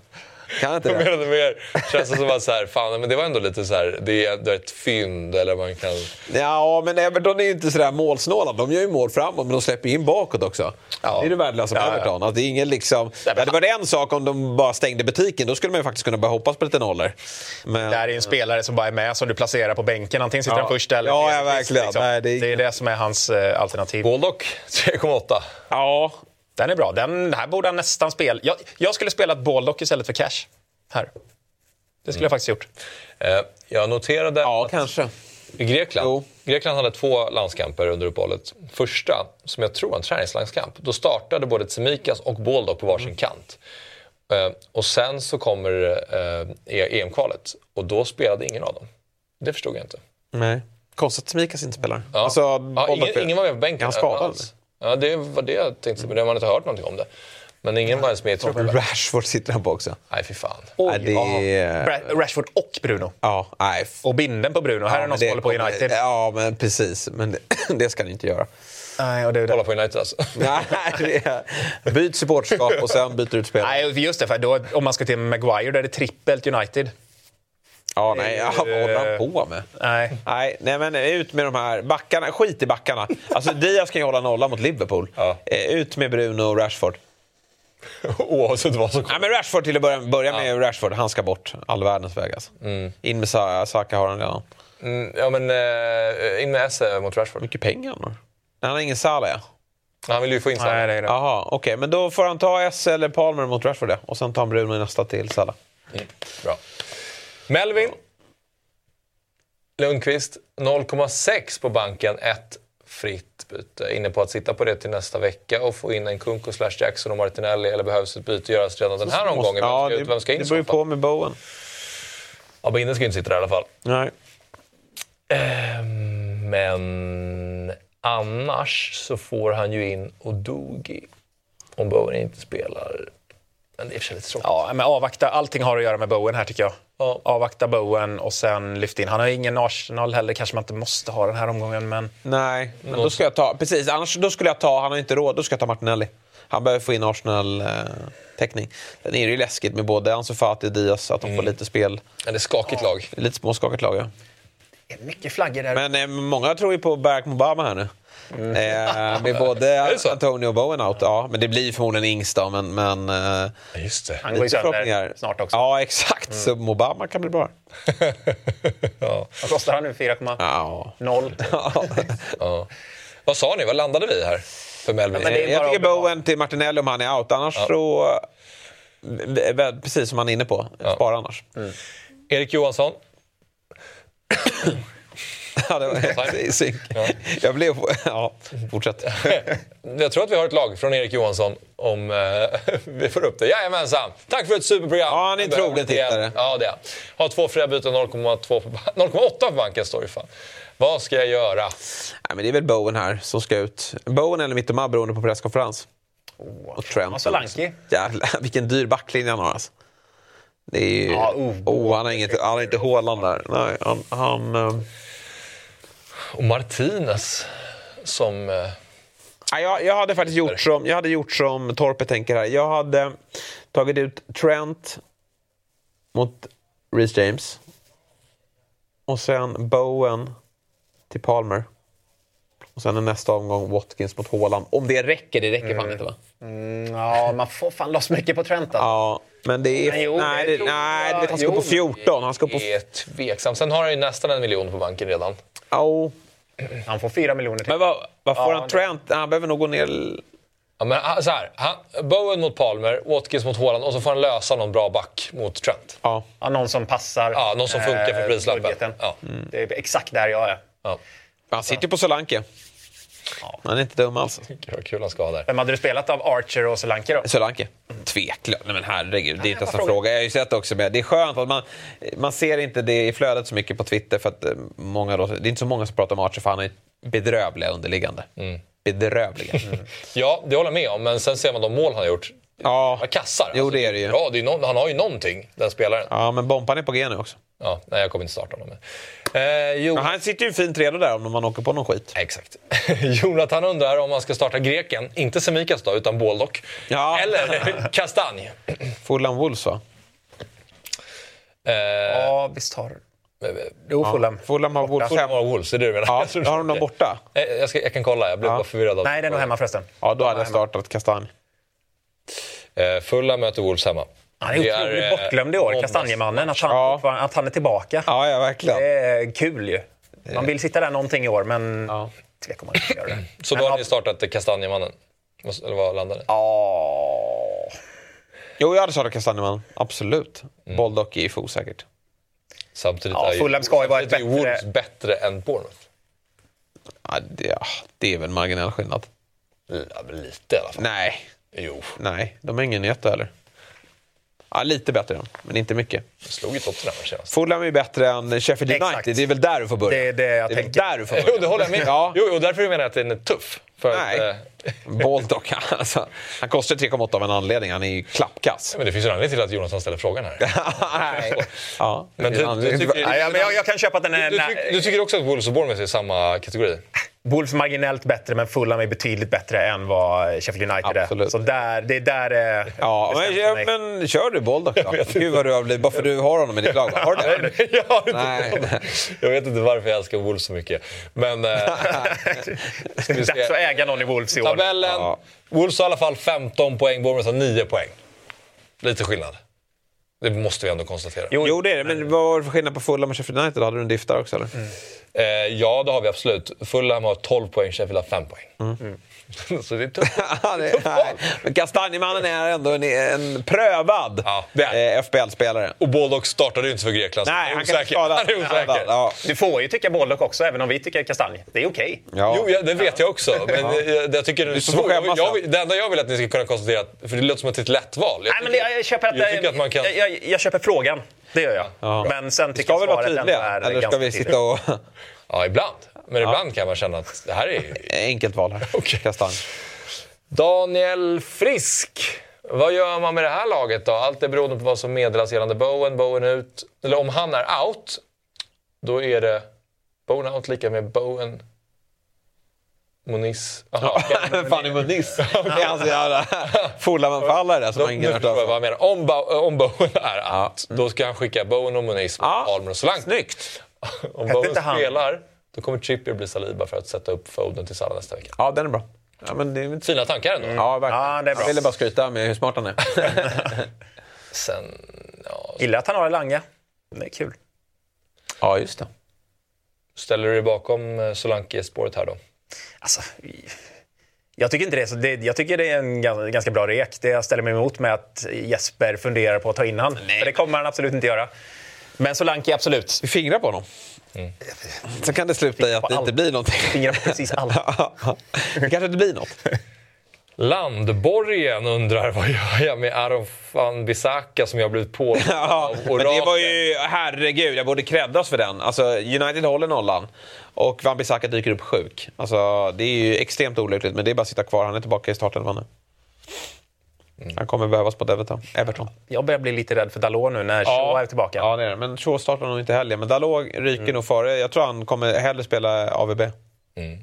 Kan inte Jag det? menade mer, känns det som att så här, fan, men det var ändå lite så här, det är, det är ett fynd eller man kan... Ja, men Everton är ju inte sådär målsnåla. De gör ju mål framåt, men de släpper in bakåt också. Det är det värdelösa med Ja, ja. Everton. Att det är ingen liksom... Det hade varit en sak om de bara stängde butiken. Då skulle man ju faktiskt kunna börja hoppas på lite nollor. Men... Det här är en spelare som bara är med, som du placerar på bänken. Antingen sitter Ja. han först eller Ja, ja, verkligen. Nej, det det, är- är... det som är hans eh, alternativ. Baldock 3,8. Ja, Den är bra. Den här borde han nästan spela. Jag, jag skulle spela ett Baldock istället för Cash. Här. Det skulle jag faktiskt gjort. Eh, jag noterade ja att kanske. i Grekland, Jo. Grekland hade två landskamper under uppehållet. Första, som jag tror var en träningslandskamp, då startade både Tsimikas och Baldock på varsin Mm. kant. Eh, och sen så kommer eh, EM-kvalet och då spelade ingen av dem. Det förstod jag inte. Nej. Konstigt att Smikas inte spelar. Ja. Alltså, ja, ingen, ingen var med på bänken. Är han skadad? Ja, det var det jag tänkte, men man har inte hört någonting om det. Men ingen var ens med i truppen. Rashford sitter han på också. Nej, fy fan. Nej, det Rashford och Bruno. Ja, nej. Och binden på Bruno. här är någon som håller på United. Ja, men precis. Men det, det ska ni inte göra. Nej, och det. Kolla på United alltså. Nej, det är, byt supporterskap och sen byter ut spelare. Nej, just det. För då, om man ska till Maguire, då är det trippelt United. Ja, nej, ja, vad håller Eh. han på med? Nej. Nej, nej, men ut med de här backarna. Skit i backarna. Alltså, Diaz kan ju hålla nolla mot Liverpool. Ja. Eh, Ut med Bruno och Rashford. Oavsett vad som Nej, kommer. men Rashford till att börja, börja med. Rashford, han ska bort. All världens väg alltså. In med Sa- Saka har han redan. Mm, ja, men eh, in med Esse mot Rashford. mycket pengar han har. Han har ingen Salah, ja. Han vill ju få in Salah. Nej. Jaha, okej. Men då får han ta S eller Palmer mot Rashford, ja. Och sen tar han Bruno i nästa till Salah. Bra. Melvin Lundqvist, 0,6 på banken. Ett fritt byte. Inne på att sitta på det till nästa vecka och få in en Kunko slash Jackson och Martinelli. Eller behövs ett byte göras redan den här omgången? Vem Ja, ska, ut, det, vem ska in det beror ju på med Bowen. Ja, Binde ska ju inte sitta där i alla fall. Nej. Ehm, Men annars så får han ju in Odogi om Bowen inte spelar. Men det är för sig lite tråkigt. Ja, men avvakta. Allting har att göra med Bowen här tycker jag. Ja. Avvakta Bowen och sen lyft in. Han har ingen Arsenal heller. Kanske man inte måste ha den här omgången, men... Nej, men då ska jag ta... Precis, annars då skulle jag ta... Han har inte råd, då ska jag ta Martinelli. Han behöver få in Arsenal-täckning. Sen är det ju läskigt med både Ansu Fati och Diaz, att de får lite spel. Men det är skakigt lag. Lite småskakigt lag, ja. Det är mycket flaggor där. Men eh, många tror ju på Barack Obama här nu. Eh, med både? Antonio och Bowen out. Ja, men det blir förmodligen Ings då, men... men eh, Ja, just det. Han går ju lite sönder snart också. Ja, exakt. Så Obama kan bli bra. ja. Vad kostar han nu? 4,0? Ja. Ja. Vad sa ni? Vad landade vi här för Melvin? men det är Eh, Jag tycker. Bowen till Martinelli om han är out. Annars så... eh, Precis som han är inne på. Spara annars. Erik Johansson. Ja, det var i synk. Ja. Jag blev... Ja, fortsätt. jag tror att vi har ett lag från Erik Johansson om eh, vi får upp det. Jajamensan! Tack för ett superprogram! Ja, han är en trogen tittare. Ja, det är Har två fria byten, 0,8 på banken står det fan. Vad ska jag göra? Nej, men det är väl Bowen här som ska ut. Bowen eller Mittoma beroende på presskonferens. Oh, och Trent. Solanki. Jävlar, vilken dyr backlinje han har alltså. Det är ju... Ja, oh, oh, han har inget, han har inte Håland där. Nej, han... han um... Och Martinez som... Ja, jag, jag, hade faktiskt gjort som, jag hade gjort som Torpe tänker här. Jag hade tagit ut Trent mot Reece James. Och sen Bowen till Palmer. Och sen nästa omgång Watkins mot Håland. Om det räcker, det räcker mm. fan inte va? Mm, ja, man får fan loss mycket på Trent alltså. Ja, men det är... Men jo, nej, det, nej jag... han ska jo, på 14. Han ska på... Det är tveksamt. Sen har han ju nästan en miljon på banken redan. Ja. Han får fyra miljoner till. Men vad, vad får ja, han Trent? Han behöver nog gå ner... Ja, men så här, han, Bowen mot Palmer, Watkins mot Håland och så får han lösa någon bra back mot Trent. Ja, ja någon som passar. Ja, någon som funkar för eh, prislappen. Ja. Mm. Det är exakt där jag är. Ja. Han sitter på Solanke. Ja. Han är inte dum alls. Vad kul han ska ha där. Vem hade du spelat av Archer och Solanke då? Solanke. Tveklöst. Nej men herregud, det är inte ens en fråga. Jag har ju sett också med. Det är skönt att man, man ser inte det i flödet så mycket på Twitter för att eh, många då, det är inte så många som pratar om Archer för han är bedrövliga underliggande. Mm. Bedrövliga. Mm. ja, det håller jag med om. Men sen ser man de mål han har gjort. Ja, kassar. Jo, det är det ju. Ja, det är no han har ju någonting, den spelaren. Ja, men Bompan är på G nu också. Ja, nej, jag kommer inte starta honom. Eh, jo... ja, han sitter ju fint redo där om man åker på någon skit. Exakt. Jonathan undrar om man ska starta greken, inte Semikas då, utan Baldock. Ja. Eller Kastanj. Fulham Wolves va? Eh... Ja, visst har Jo, Fulham. Fulham har Wolves. Fulham har Wolves, är det du menar? Ja, har de dem borta? Eh, jag, ska, jag kan kolla, jag blev ja. bara förvirrad. Av Nej, det är nog hemma förresten. Ja, då hade jag startat Kastanj. Eh, Fulham möter Wolves hemma. Han är otroligt är, bortglömd i år. Kastanjemannen. Att han, ja. att han är tillbaka. Ja, ja, verkligen. Det är kul ju. Man vill sitta där någonting i år, men ja. tvek om man inte gör det. Så då har ni startat Kastanjemannen? Eller vad landade Ja... Jo, jag hade startat Kastanjemannen. Absolut. Mm. Boldock är för osäkert. Samtidigt ja, är Fulham ska ju vara ett bättre... Wolves bättre än Bournemouth. Ja, det, det är väl marginell skillnad. Lite i alla fall. Nej. Jo. Nej, de har ingen jätte heller. Ja, lite bättre, men inte mycket. Jag slog ju Tottenham senast. Fulham är bättre än Sheffield United. Exakt. Det är väl där du får börja. Det är det jag det är tänker. där du får börja. Jo, det håller jag med ja. Jo, och därför menar jag att den är tuff. För Nej. Att, eh... Boldock, alltså, han kostar 3,8 av en anledning. Han är ju klappkass. Men det finns ju en anledning till att Jonathan ställer frågan här. Nej. ja, men du, du, tycker, ja, men jag, jag, kan köpa att den är... Du, du, du tycker också att Wolves och Bournemouth är samma kategori? Wolves marginellt bättre, men Fulham är betydligt bättre än vad Sheffield United Absolut. är. Så där, det är där det Ja, men, men kör du Boldock då? Gud vad du har blivit, bara för du har honom i ditt lag. Har du det? jag, Nej. jag vet inte varför jag älskar Wolves så mycket. Men... äh, Dags att äga någon i Wolves i år. Tabellen. Ja. Wolves har i alla fall 15 poäng, Bournemouth har 9 poäng. Lite skillnad. Det måste vi ändå konstatera. Jo, jo det är det. Men vad var det för skillnad på Fulham och Sheffield United? Hade du en diff där också? Eller? Mm. Eh, ja, det har vi absolut. Fulham har 12 poäng, Sheffield har 5 poäng. Mm. Så det är tufft. Men Kastanjemannen är ändå en, en prövad ja, eh, FBL-spelare. Och Baldock startade ju inte för Grekland. Nej, han, kan skada. han är osäker. Ja. Du får ju tycka Baldock också, även om vi tycker Kastanj. Det är okej. Okay. Ja. Jo, ja, det vet jag också. Men ja. jag, jag tycker det är svårt. Jag, det enda jag vill att ni ska kunna konstatera, för det låter som att det är ett lätt val. Jag, Nej, men jag, köper att, jag, tycker att man kan... jag, jag köper frågan. Det gör jag. Ja. Men sen tycker jag svaret ändå är Eller ska vi sitta och... Ja, ibland. Men ja. ibland kan man känna att det här är... Enkelt val här. Okay. Daniel Frisk. Vad gör man med det här laget då? Allt är beroende på vad som meddelas gällande Bowen. Bowen ut. Eller om han är out, då är det Bowen out lika med Bowen Moniz. Aha, fan är Moniz? Det är hans jävla Fulham-anfallare som har ingen hört. Om, om Bowen är out, ja. då ska han skicka Bowen och Moniz mot ja. Almer och Solanke. Snyggt! Om Bowen spelar, då kommer Trippier bli Saliba för att sätta upp Foden till Salah nästa vecka. Ja, den är bra. Ja, men det är... Fina tankar ändå. Mm. Ja, verkligen. Ja, det är bra. Jag ville bara skryta med hur smart han är. Sen, ja... Gillar att han har Elanga. Det är kul. Ja, just det. Ställer du dig bakom eh, Solanke-spåret här då? Alltså, jag tycker inte det. Så det, jag tycker det är en ganska bra rek. Det jag ställer mig emot med att Jesper funderar på att ta in han. För det kommer han absolut inte göra. Men Solanke, absolut. Vi fingrar på honom. Mm. Så kan det sluta i att det inte blir någonting. Fingrar på precis allt. det kanske inte blir något. Landborgen undrar vad gör jag med Aron van Bissaka som jag blivit på ja, men Det var ju, herregud, jag borde creddas för den. Alltså, United håller nollan och van Bissaka dyker upp sjuk. Alltså, det är ju extremt olyckligt, men det är bara att sitta kvar. Han är tillbaka i starten nu. Mm. Han kommer behövas på Everton. Everton. Jag börjar bli lite rädd för Dalot nu när Shaw ja, är tillbaka. Ja, det är det. Men Shaw startar nog inte heller. Men Dalot ryker mm. nog före. Jag tror han kommer hellre spela AVB. Mm.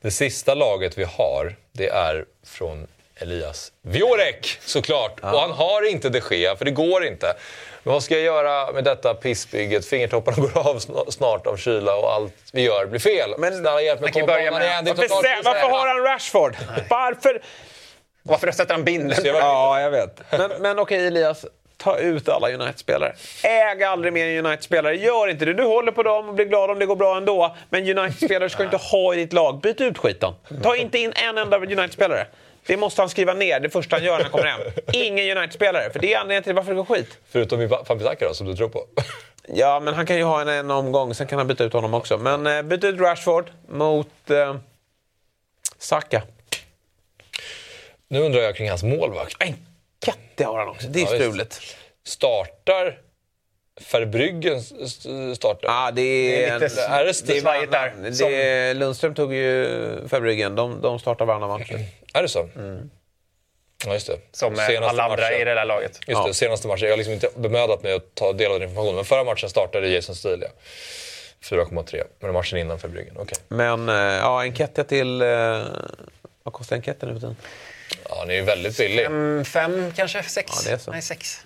Det sista laget vi har, det är från Elias Viorek såklart. Ja. Och han har inte de Gea, för det går inte. Men vad ska jag göra med detta pissbygget? Fingertopparna går av snart av kyla och allt vi gör blir fel. Men Snälla hjälp mig komma på igen. Varför, har han Rashford? Varför? Varför sätter han binden? Ja, jag vet. Men, men okej Elias, ta ut alla United-spelare. Äg aldrig mer United-spelare. Gör inte det. Du håller på dem och blir glad om det går bra ändå. Men United-spelare ska du inte ha i ditt lag. Byt ut skiten. Ta inte in en enda United-spelare. Det måste han skriva ner det första han gör när han kommer hem. Ingen United-spelare, för det är anledningen till varför det går skit. Förutom i Fambisaka då, som du tror på? ja, men han kan ju ha en, en omgång, sen kan han byta ut honom också. Men eh, byt ut Rashford mot eh, Saka. Nu undrar jag kring hans målvakt. En katt har han också, det är ja, struligt. Startar Verbryggen startar? Ah, det är, det är lite är det, det är där. Det är, Lundström tog ju Verbryggen. De, de startar varannan match. Är det så? Mm. Ja, just det. Som senaste alla andra matchen. i det där laget. Just ja. det, senaste matchen. Jag har liksom inte bemödat mig att ta del av den informationen. Men förra matchen startade Jason Steele, 4,3. Men matchen innan Verbryggen. Okay. Men eh, ja, en Kettia till... Eh, vad kostar en Kettia nu för tiden? Ja, den är ju väldigt billig. Fem, fem kanske? Sex? Ja, det är så. Nej, sex.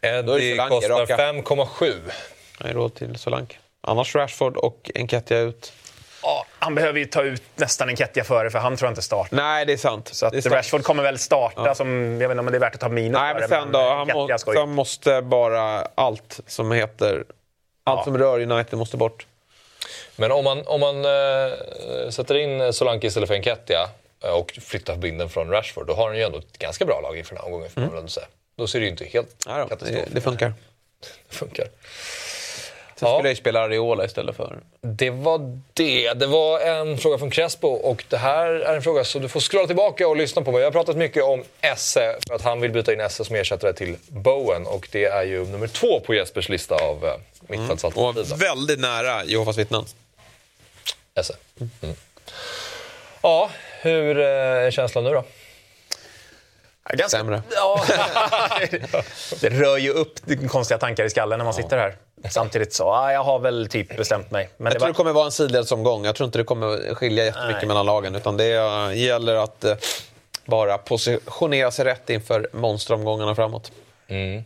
Eddie kostar 5,7. Jag har råd till Solanke. Annars Rashford och Enketia ut. Ja, han behöver ju ta ut nästan Enketia före för han tror jag inte startar. Nej, det är sant. Så att är Rashford kommer väl starta. Ja. Som, jag vet inte om det är värt att ta minus Nej, men sen då. Han, må, han måste bara allt som heter... Allt ja. som rör United måste bort. Men om man, om man äh, sätter in Solanke istället för Enketia och flyttar binden från Rashford, då har han ju ändå ett ganska bra lag inför den här omgången. Får mm. säga. Då ser det ju inte helt ja, katastrof det, det funkar. Det funkar. Sen skulle jag spela Areola istället för... Det var det. Det var en fråga från Crespo och det här är en fråga så du får scrolla tillbaka och lyssna på mig. Jag har pratat mycket om Esse för att han vill byta in Esse som ersättare till Bowen och det är ju nummer två på Jespers lista av uh, mittfältsalternativ. Mm. Och väldigt nära Jehovas vittnen. Esse. Mm. Ja, hur eh, är känslan nu då? Ganska, Sämre. Ja, det rör ju upp konstiga tankar i skallen när man sitter här. Samtidigt så, ja, jag har väl typ bestämt mig. Men jag det tror var... det kommer vara en sidledsomgång. Jag tror inte det kommer skilja jättemycket Nej. mellan lagen. Utan det gäller att eh, bara positionera sig rätt inför monsteromgångarna framåt. Mm.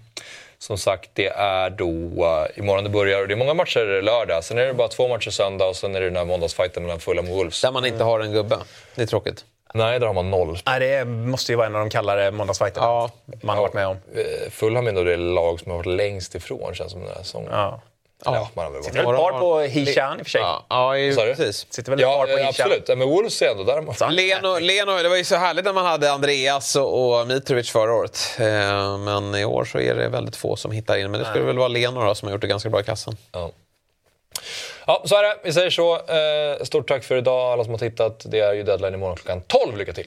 Som sagt, det är då uh, imorgon det börjar. Det är många matcher lördag. Sen är det bara två matcher söndag och sen är det den här måndagsfighten mellan Fulham och Wolves. Där man inte har en gubbe. Det är tråkigt. Nej, där har man noll. Nej, det måste ju vara en av de kallare måndagsfighterna ja. man har varit med om. Eh, Fulham är nog det lag som har varit längst ifrån känns som den här säsongen. Ja. Ja, man har väl Sitter väl ett par på Hishan i och för sig? Ja, ja i, precis. Sitter väl ett ja, par på Hishan? absolut. Men Wolves är ändå där. Leno, Leno, det var ju så härligt när man hade Andreas och, och Mitrovic förra året. Eh, men i år så är det väldigt få som hittar in. Men det skulle Nej. väl vara Leno då, som har gjort det ganska bra i kassan. Ja. Ja, så är det. Vi säger så. Eh, stort tack för idag alla som har tittat. Det är ju deadline imorgon klockan 12. Lycka till!